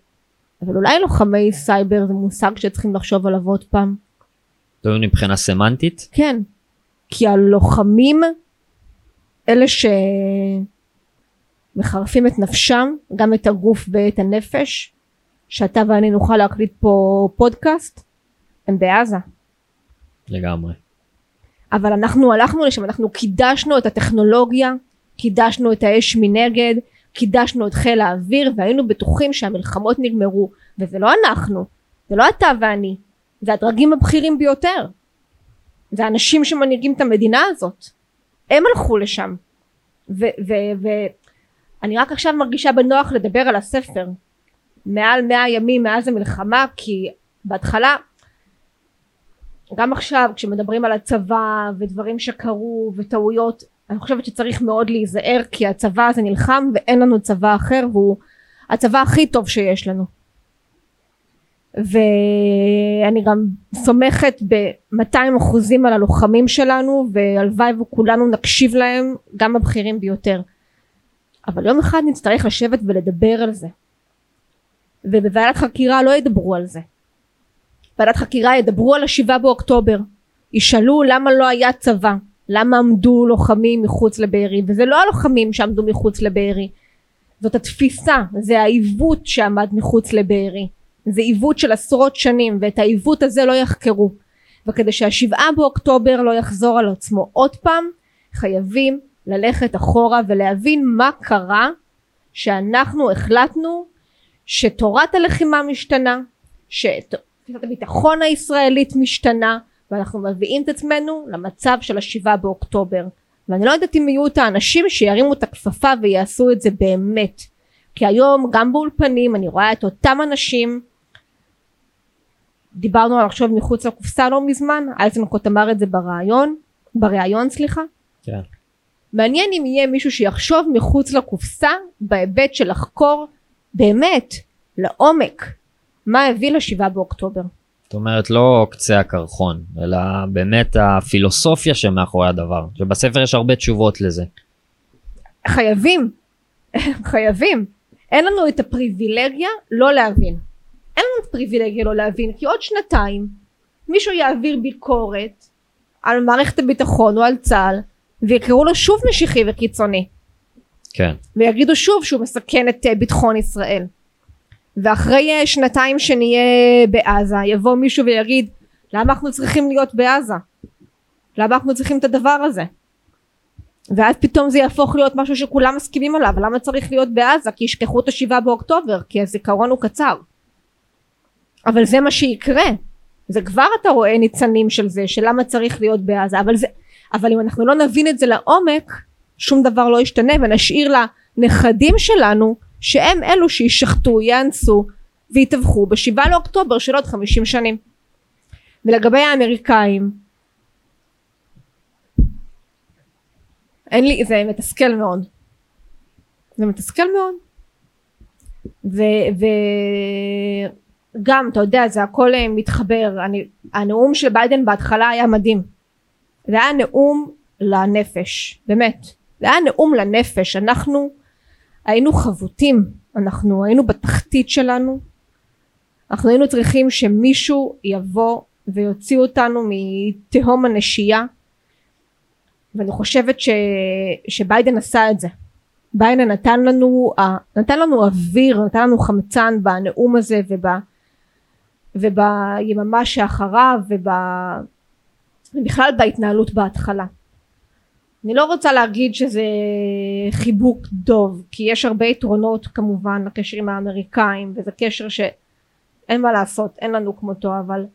אבל אולי לוחמי סייבר זה מושג שצריכים לחשוב עליו עוד פעם. טוב מבחינה סמנטית? כן כי הלוחמים אלה שמחרפים את נפשם גם את הגוף ואת הנפש שאתה ואני נוכל להקליט פה פודקאסט הם בעזה. לגמרי. אבל אנחנו הלכנו לשם אנחנו קידשנו את הטכנולוגיה קידשנו את האש מנגד קידשנו את חיל האוויר והיינו בטוחים שהמלחמות נגמרו. וזה לא אנחנו זה לא אתה ואני זה הדרגים הבכירים ביותר. זה האנשים שמנהיגים את המדינה הזאת. הם הלכו לשם. ואני רק עכשיו מרגישה בנוח לדבר על הספר. מעל מאה ימים מאז המלחמה כי בהתחלה גם עכשיו כשמדברים על הצבא ודברים שקרו וטעויות אני חושבת שצריך מאוד להיזהר כי הצבא הזה נלחם ואין לנו צבא אחר והוא הצבא הכי טוב שיש לנו. ואני גם סומכת ב-200 אחוזים על הלוחמים שלנו והלוואי וכולנו נקשיב להם גם הבכירים ביותר. אבל יום אחד נצטרך לשבת ולדבר על זה. ובוועדת חקירה לא ידברו על זה. ועדת חקירה ידברו על השבעה באוקטובר. ישאלו למה לא היה צבא למה עמדו לוחמים מחוץ לבארי? וזה לא הלוחמים שעמדו מחוץ לבארי. זאת התפיסה זה העיוות שעמד מחוץ לבארי. זה עיוות של עשרות שנים ואת העיוות הזה לא יחקרו. וכדי שהשבעה באוקטובר לא יחזור על עצמו עוד פעם חייבים ללכת אחורה ולהבין מה קרה שאנחנו החלטנו שתורת הלחימה משתנה שתפיסת הביטחון הישראלית משתנה ואנחנו מביאים את עצמנו למצב של השבעה באוקטובר. ואני לא יודעת אם יהיו את האנשים שירימו את הכפפה ויעשו את זה באמת. כי היום גם באולפנים אני רואה את אותם אנשים. דיברנו על לחשוב מחוץ לקופסה לא מזמן אייזנקוט אמר את זה בריאיון בריאיון סליחה. כן. מעניין אם יהיה מישהו שיחשוב מחוץ לקופסה בהיבט של לחקור באמת לעומק מה הביא לשבעה באוקטובר זאת אומרת לא קצה הקרחון אלא באמת הפילוסופיה שמאחורי הדבר שבספר יש הרבה תשובות לזה. חייבים חייבים אין לנו את הפריבילגיה לא להבין אין לנו את הפריבילגיה לא להבין כי עוד שנתיים מישהו יעביר ביקורת על מערכת הביטחון או על צה"ל ויקראו לו שוב משיחי וקיצוני כן. ויגידו שוב שהוא מסכן את אה, ביטחון ישראל ואחרי אה, שנתיים שנהיה בעזה יבוא מישהו ויגיד למה אנחנו צריכים להיות בעזה? למה אנחנו צריכים את הדבר הזה? ואז פתאום זה יהפוך להיות משהו שכולם מסכימים עליו למה צריך להיות בעזה? כי ישכחו את השבעה באוקטובר כי הזיכרון הוא קצר. אבל זה מה שיקרה. זה כבר אתה רואה ניצנים של זה של למה צריך להיות בעזה אבל זה אבל אם אנחנו לא נבין את זה לעומק שום דבר לא ישתנה ונשאיר הנכדים שלנו שהם אלו שישחטו, יאנסו ויטבחו בשבעה לאוקטובר של עוד חמישים שנים. ולגבי האמריקאים אין לי, זה מתסכל מאוד. זה מתסכל מאוד. וגם, אתה יודע, זה הכל אה, מתחבר. אני, הנאום של ביידן בהתחלה היה מדהים. זה היה נאום לנפש, באמת. זה היה נאום לנפש. אנחנו היינו חבוטים, אנחנו היינו בתחתית שלנו. אנחנו היינו צריכים שמישהו יבוא ויוציא אותנו מתהום הנשייה. ואני חושבת ש, שביידן עשה את זה. ביידן נתן לנו, נתן לנו אוויר, נתן לנו חמצן בנאום הזה וב, וביממה שאחריו וב, ובכלל בהתנהלות בהתחלה. אני לא רוצה להגיד שזה חיבוק דוב כי יש הרבה יתרונות כמובן לקשר עם האמריקאים וזה קשר שאין מה לעשות אין לנו כמותו אבל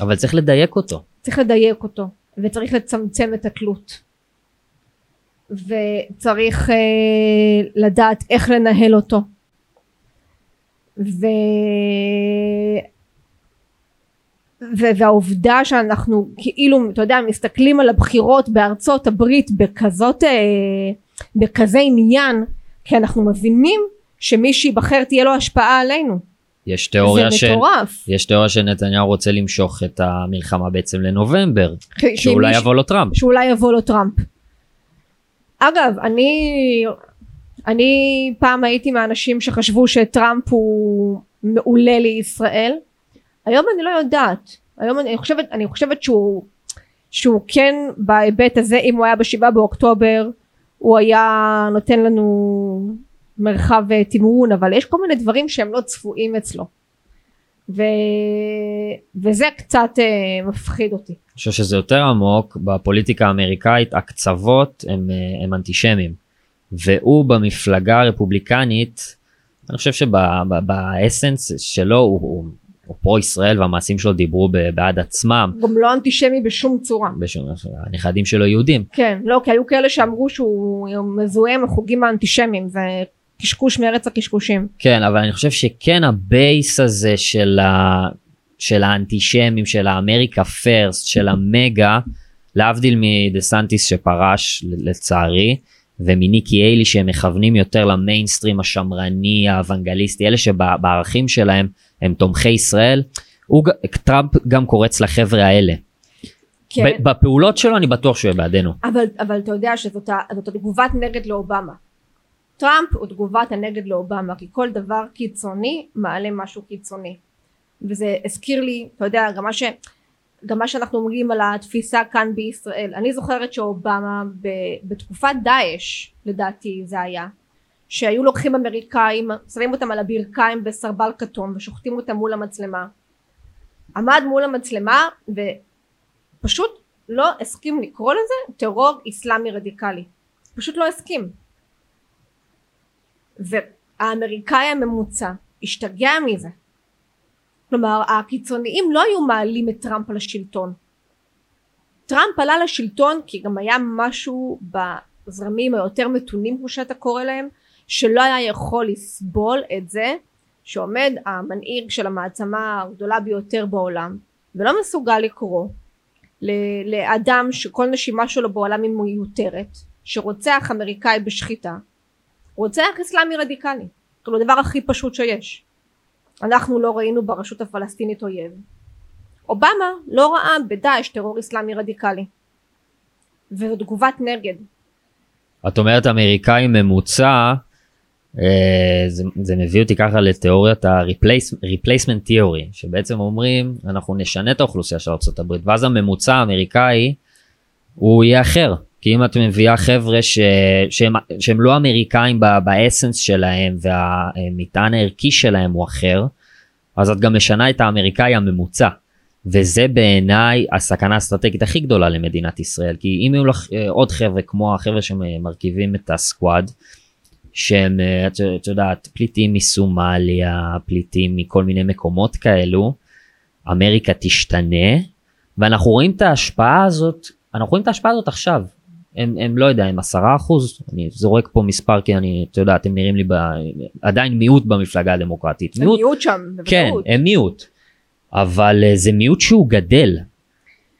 אבל צריך לדייק אותו. צריך לדייק אותו וצריך לצמצם את התלות. וצריך אה, לדעת איך לנהל אותו. ו... והעובדה שאנחנו כאילו אתה יודע מסתכלים על הבחירות בארצות הברית בכזאת אה, בכזה עניין כי אנחנו מבינים שמי שיבחר תהיה לו השפעה עלינו. יש תיאוריה. ש... יש תיאוריה שנתניהו רוצה למשוך את המלחמה בעצם לנובמבר, שאולי. יבוא לו טראמפ. שאולי יבוא לו טראמפ. אגב, אני, אני פעם הייתי מהאנשים שחשבו שטראמפ הוא מעולה לישראל. היום אני לא יודעת. היום אני חושבת, אני חושבת שהוא, שהוא כן בהיבט הזה, אם הוא היה בשבעה באוקטובר, הוא היה נותן לנו מרחב תמרון, אבל יש כל מיני דברים שהם לא צפויים אצלו. ו... וזה קצת uh, מפחיד אותי. אני חושב שזה יותר עמוק בפוליטיקה האמריקאית הקצוות הם, אה, הם אנטישמים והוא במפלגה הרפובליקנית אני חושב שבאסנס שלו הוא, הוא, הוא פרו ישראל והמעשים שלו דיברו בעד עצמם. גם לא אנטישמי בשום צורה. בשום, הנכדים שלו יהודים. כן, לא, כי היו כאלה שאמרו שהוא מזוהה עם החוגים האנטישמיים, זה קשקוש מארץ הקשקושים. כן, אבל אני חושב שכן ה base הזה של, ה... של האנטישמים, של ה America First, של ה MAGA, להבדיל מדה סנטיס שפרש לצערי, ומניקי היילי שהם מכוונים יותר למיינסטרים השמרני, האוונגליסטי, אלה שבערכים שלהם הם תומכי ישראל, הוא, טראמפ גם קורץ לחבר'ה האלה. כן. בפעולות שלו אני בטוח שהוא יהיה בעדינו. אבל, אבל אתה יודע שזאת התגובת נגד לאובמה. טראמפ הוא תגובת הנגד לאובמה כי כל דבר קיצוני מעלה משהו קיצוני וזה הזכיר לי אתה יודע גם מה, ש, גם מה שאנחנו אומרים על התפיסה כאן בישראל אני זוכרת שאובמה ב, בתקופת דאעש לדעתי זה היה שהיו לוקחים אמריקאים שמים אותם על הברכיים בסרבל כתום ושוחטים אותם מול המצלמה. עמד מול המצלמה ופשוט לא הסכים לקרוא לזה טרור אסלאמי רדיקלי. פשוט לא הסכים. והאמריקאי הממוצע השתגע מזה. כלומר הקיצוניים לא היו מעלים את טראמפ לשלטון טראמפ עלה לשלטון כי גם היה משהו בזרמים היותר מתונים כמו שאתה קורא להם שלא היה יכול לסבול את זה שעומד המנהיג של המעצמה הגדולה ביותר בעולם ולא מסוגל לקרוא לאדם שכל נשימה שלו בעולם היא מיותרת שרוצח אמריקאי בשחיטה רוצח אסלאמי רדיקלי. כאילו הדבר הכי פשוט שיש. אנחנו לא ראינו ברשות הפלסטינית אויב. אובמה לא ראה בדאעש טרור אסלאמי רדיקלי. וזו תגובת נגד. את אומרת אמריקאי ממוצע זה, זה מביא אותי ככה לתיאוריית ה-replacement theory שבעצם אומרים אנחנו נשנה את האוכלוסייה של ארה"ב ואז הממוצע האמריקאי הוא יהיה אחר כי אם את מביאה חבר'ה ש... שהם, שהם לא אמריקאים באסנס שלהם והמטען הערכי שלהם הוא אחר, אז את גם משנה את האמריקאי הממוצע. וזה בעיניי הסכנה האסטרטגית הכי גדולה למדינת ישראל כי אם יהיו לך אה, עוד חבר'ה כמו החבר'ה שמרכיבים את הסקוואד שהם אה, את יודעת פליטים מסומליה פליטים מכל מיני מקומות כאלו אמריקה תשתנה ואנחנו רואים את ההשפעה הזאת אנחנו רואים את ההשפעה הזאת עכשיו הם, הם לא יודע, הם עשרה אחוז, אני זורק פה מספר כי אני, אתה יודע, אתם נראים לי ב, עדיין מיעוט במפלגה הדמוקרטית. הם מיעוט שם, כן, הם מיעוט. אבל uh, זה מיעוט שהוא גדל.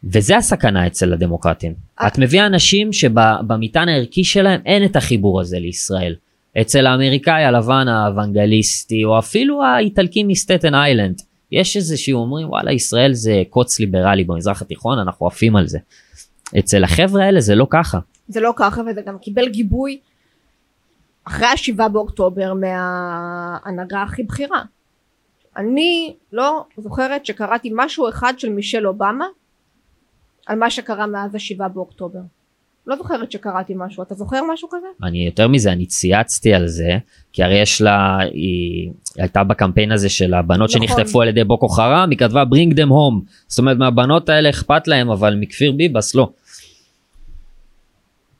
וזה הסכנה אצל הדמוקרטים. את מביאה אנשים שבמטען הערכי שלהם אין את החיבור הזה לישראל. אצל האמריקאי הלבן האוונגליסטי, או אפילו האיטלקי מסטטן איילנד, יש איזה שאומרים וואלה ישראל זה קוץ ליברלי במזרח התיכון אנחנו עפים על זה. אצל החבר'ה האלה זה לא ככה. זה לא ככה וזה גם קיבל גיבוי אחרי השבעה באוקטובר מההנהגה הכי בכירה. אני לא זוכרת שקראתי משהו אחד של מישל אובמה על מה שקרה מאז השבעה באוקטובר. לא זוכרת שקראתי משהו, אתה זוכר משהו כזה? אני יותר מזה, אני צייצתי על זה, כי הרי יש לה, היא הייתה בקמפיין הזה של הבנות נכון. שנחטפו על ידי בוקו חרם, היא כתבה bring them home. זאת אומרת, מהבנות האלה אכפת להם, אבל מכפיר ביבס לא.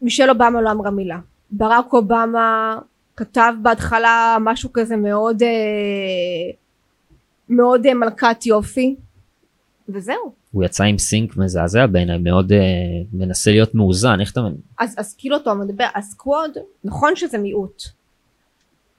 מישל אובמה לא אמרה מילה. ברק אובמה כתב בהתחלה משהו כזה מאוד, אה, מאוד אה, מלכת יופי, וזהו. הוא יצא עם סינק מזעזע בעיניי מאוד uh, מנסה להיות מאוזן איך אתה מבין? אז, אז כאילו אתה מדבר הסקווד נכון שזה מיעוט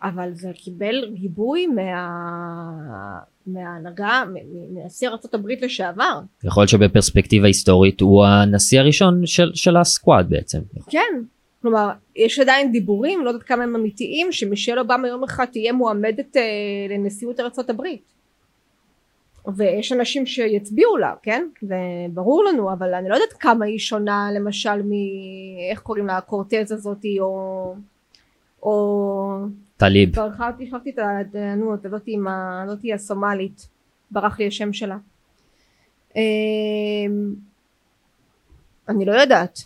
אבל זה קיבל גיבוי מה... מההנהגה מנשיא ארה"ב לשעבר. יכול להיות שבפרספקטיבה היסטורית הוא הנשיא הראשון של, של הסקוואד בעצם. כן כלומר יש עדיין דיבורים לא יודעת כמה הם אמיתיים שמישל אובמה יום אחד תהיה מועמדת אה, לנשיאות ארה"ב. ויש אנשים שיצביעו לה כן? זה ברור לנו אבל אני לא יודעת כמה היא שונה למשל מ... איך קוראים לה הקורטז הזאתי או או טליב. שכחתי שכחתי את הדענות הזאתי עם הזאתי הסומלית. ברח לי השם שלה. אמ, אני לא יודעת.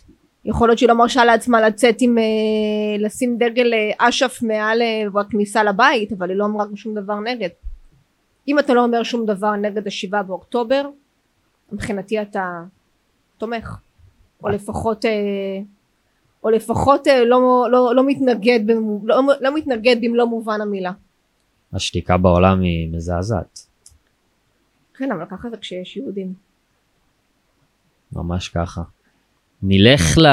יכול להיות שהיא לא מרשה לעצמה לצאת עם אה, לשים דגל אה, אש"ף מעל אה, הכניסה לבית אבל היא לא אמרה שום דבר נגד אם אתה לא אומר שום דבר נגד השבעה באוקטובר מבחינתי אתה תומך או לפחות אה, או לפחות אה, לא, לא, לא מתנגד לא, לא מתנגד במלוא מובן המילה. השתיקה בעולם היא מזעזעת. כן אבל ככה זה כשיש יהודים. ממש ככה. נלך ל...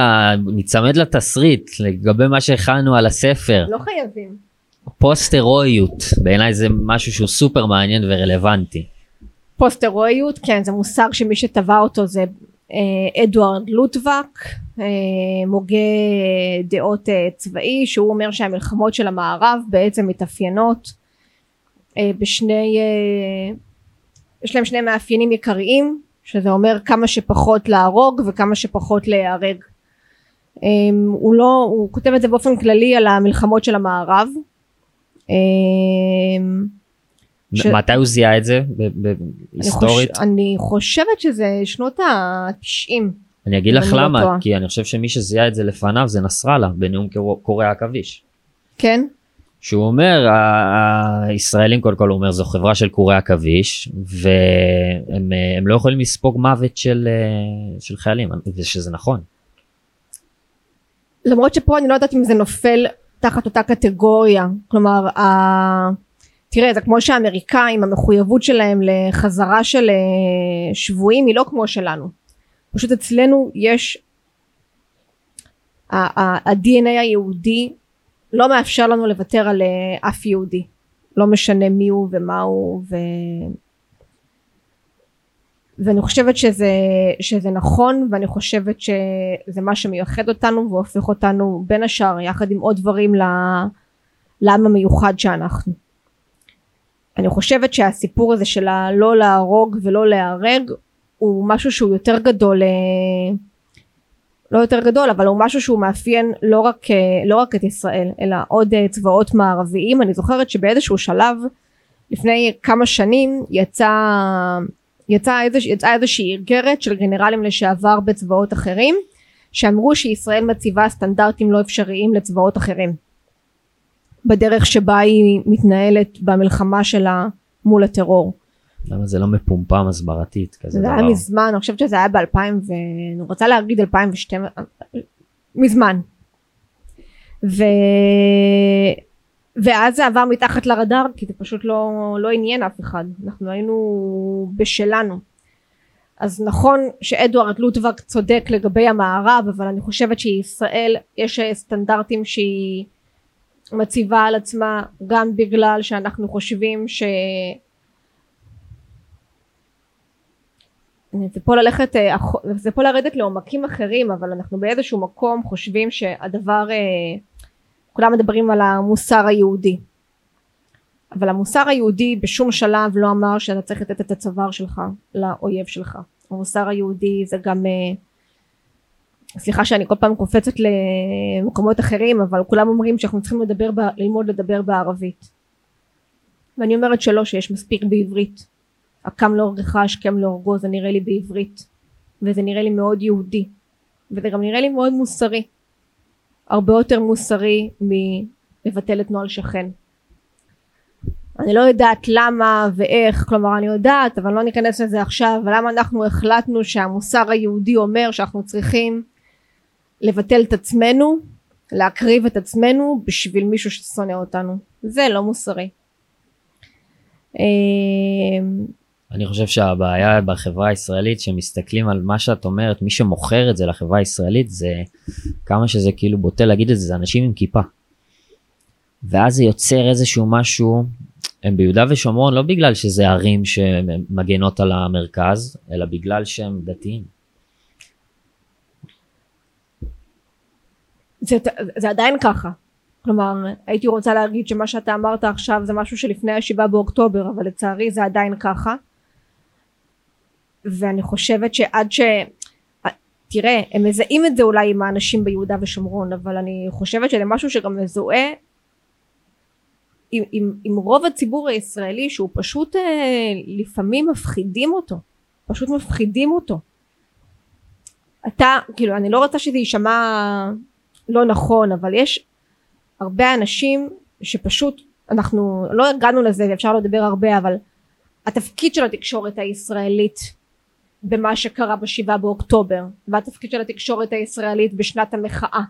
ניצמד לתסריט לגבי מה שהכנו על הספר. לא חייבים. פוסט הירואיות בעיניי זה משהו שהוא סופר מעניין ורלוונטי. פוסט הירואיות כן זה מושג שמי שטבע אותו זה אה, אדוארד לוטבק אה, מוגה דעות אה, צבאי שהוא אומר שהמלחמות של המערב בעצם מתאפיינות אה, בשני אה, יש להם שני מאפיינים עיקריים שזה אומר כמה שפחות להרוג וכמה שפחות להיהרג. אה, הוא לא הוא כותב את זה באופן כללי על המלחמות של המערב ש... מתי הוא זיהה את זה היסטורית? אני, חוש... אני חושבת שזה שנות ה-90. אני אגיד לך לא למה, לא כי אני חושב שמי שזיהה את זה לפניו זה נסראללה בנאום קוריאה עכביש. כן? שהוא אומר הישראלים קודם כל הוא אומר זו חברה של קורי עכביש והם לא יכולים לספוג מוות של, של חיילים ושזה נכון. למרות שפה אני לא יודעת אם זה נופל תחת אותה קטגוריה. כלומר ה... תראה זה כמו שהאמריקאים המחויבות שלהם לחזרה של אה, שבויים היא לא כמו שלנו. פשוט אצלנו יש ה-DNA היהודי לא מאפשר לנו לוותר על אה, אף יהודי. לא משנה מי הוא ומה הוא ו... ואני חושבת שזה, שזה נכון ואני חושבת שזה מה שמייחד אותנו והופך אותנו בין השאר יחד עם עוד דברים לעם המיוחד שאנחנו. אני חושבת שהסיפור הזה של הלא להרוג ולא להיהרג הוא משהו שהוא יותר גדול אה, לא יותר גדול אבל הוא משהו שהוא מאפיין לא רק, אה, לא רק את ישראל אלא עוד אה, צבאות מערביים אני זוכרת שבאיזשהו שלב לפני כמה שנים יצא יצאה איזוש, יצא איזושהי איגרת של גנרלים לשעבר בצבאות אחרים שאמרו שישראל מציבה סטנדרטים לא אפשריים לצבאות אחרים בדרך שבה היא מתנהלת במלחמה שלה מול הטרור. למה זה לא מפומפם הסברתית כזה זה דבר? זה היה מזמן, אני חושבת שזה היה ב-2000 ואני רוצה להגיד 2012, מזמן. ו... ואז זה עבר מתחת לרדאר כי זה פשוט לא, לא עניין אף אחד. אנחנו היינו בשלנו. אז נכון שאדוארד לוטבק צודק לגבי המערב אבל אני חושבת שישראל יש סטנדרטים שהיא מציבה על עצמה גם בגלל שאנחנו חושבים ש... זה פה ללכת, אה, זה פה לרדת לעומקים אחרים אבל אנחנו באיזשהו מקום חושבים שהדבר, אה, כולם מדברים על המוסר היהודי. אבל המוסר היהודי בשום שלב לא אמר שאתה צריך לתת את הצוואר שלך לאויב שלך. המוסר היהודי זה גם אה, סליחה שאני כל פעם קופצת למקומות אחרים אבל כולם אומרים שאנחנו צריכים לדבר, ללמוד לדבר בערבית. ואני אומרת שלא שיש מספיק בעברית. הקם להורגך השכם להורגו זה נראה לי בעברית. וזה נראה לי מאוד יהודי. וזה גם נראה לי מאוד מוסרי הרבה יותר מוסרי מלבטל את נוהל שכן. אני לא יודעת למה ואיך כלומר אני יודעת אבל לא ניכנס לזה עכשיו ולמה אנחנו החלטנו שהמוסר היהודי אומר שאנחנו צריכים לבטל את עצמנו להקריב את עצמנו בשביל מישהו ששונא אותנו. זה לא מוסרי. אמ, אני חושב שהבעיה בחברה הישראלית שמסתכלים על מה שאת אומרת מי שמוכר את זה לחברה הישראלית זה כמה שזה כאילו בוטה להגיד את זה זה אנשים עם כיפה. ואז זה יוצר איזשהו משהו הם ביהודה ושומרון לא בגלל שזה ערים שמגנות על המרכז אלא בגלל שהם דתיים. זה, זה עדיין ככה כלומר הייתי רוצה להגיד שמה שאתה אמרת עכשיו זה משהו שלפני השבעה באוקטובר אבל לצערי זה עדיין ככה ואני חושבת שעד ש... תראה הם מזהים את זה אולי עם האנשים ביהודה ושומרון אבל אני חושבת שזה משהו שגם מזוהה עם, עם, עם רוב הציבור הישראלי שהוא פשוט אה, לפעמים מפחידים אותו. פשוט מפחידים אותו. אתה כאילו אני לא רוצה שזה יישמע לא נכון אבל יש הרבה אנשים שפשוט אנחנו לא הגענו לזה ואפשר לדבר הרבה אבל התפקיד של התקשורת הישראלית במה שקרה בשבעה באוקטובר והתפקיד של התקשורת הישראלית בשנת המחאה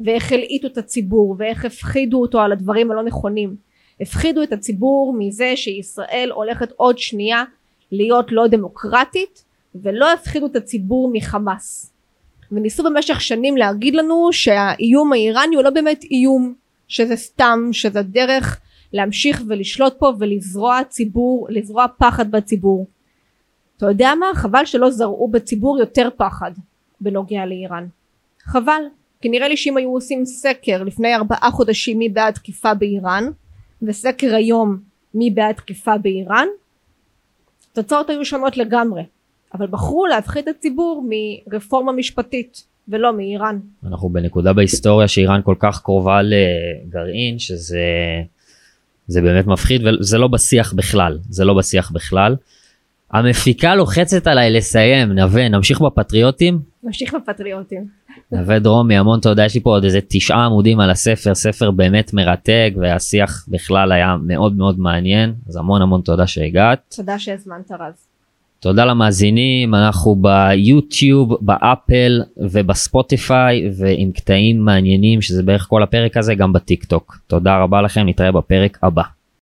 ואיך הלעיטו את הציבור ואיך הפחידו אותו על הדברים הלא נכונים. הפחידו את הציבור מזה שישראל הולכת עוד שנייה להיות לא דמוקרטית ולא הפחידו את הציבור מחמאס. וניסו במשך שנים להגיד לנו שהאיום האיראני הוא לא באמת איום שזה סתם שזה דרך להמשיך ולשלוט פה ולזרוע ציבור לזרוע פחד בציבור אתה יודע מה? חבל שלא זרעו בציבור יותר פחד בנוגע לאיראן. חבל. כי נראה לי שאם היו עושים סקר לפני ארבעה חודשים מי בעד תקיפה באיראן וסקר היום מי בעד תקיפה באיראן התוצאות היו שונות לגמרי. אבל בחרו להפחית את הציבור מרפורמה משפטית ולא מאיראן. אנחנו בנקודה בהיסטוריה שאיראן כל כך קרובה לגרעין שזה זה באמת מפחיד וזה לא בשיח בכלל. זה לא בשיח בכלל. המפיקה לוחצת עליי לסיים נווה נמשיך בפטריוטים. נמשיך בפטריוטים. נווה דרומי המון תודה יש לי פה עוד איזה תשעה עמודים על הספר ספר באמת מרתק והשיח בכלל היה מאוד מאוד מעניין אז המון המון תודה שהגעת. תודה שהזמנת רז. תודה למאזינים אנחנו ביוטיוב באפל ובספוטיפיי ועם קטעים מעניינים שזה בערך כל הפרק הזה גם בטיק טוק תודה רבה לכם נתראה בפרק הבא.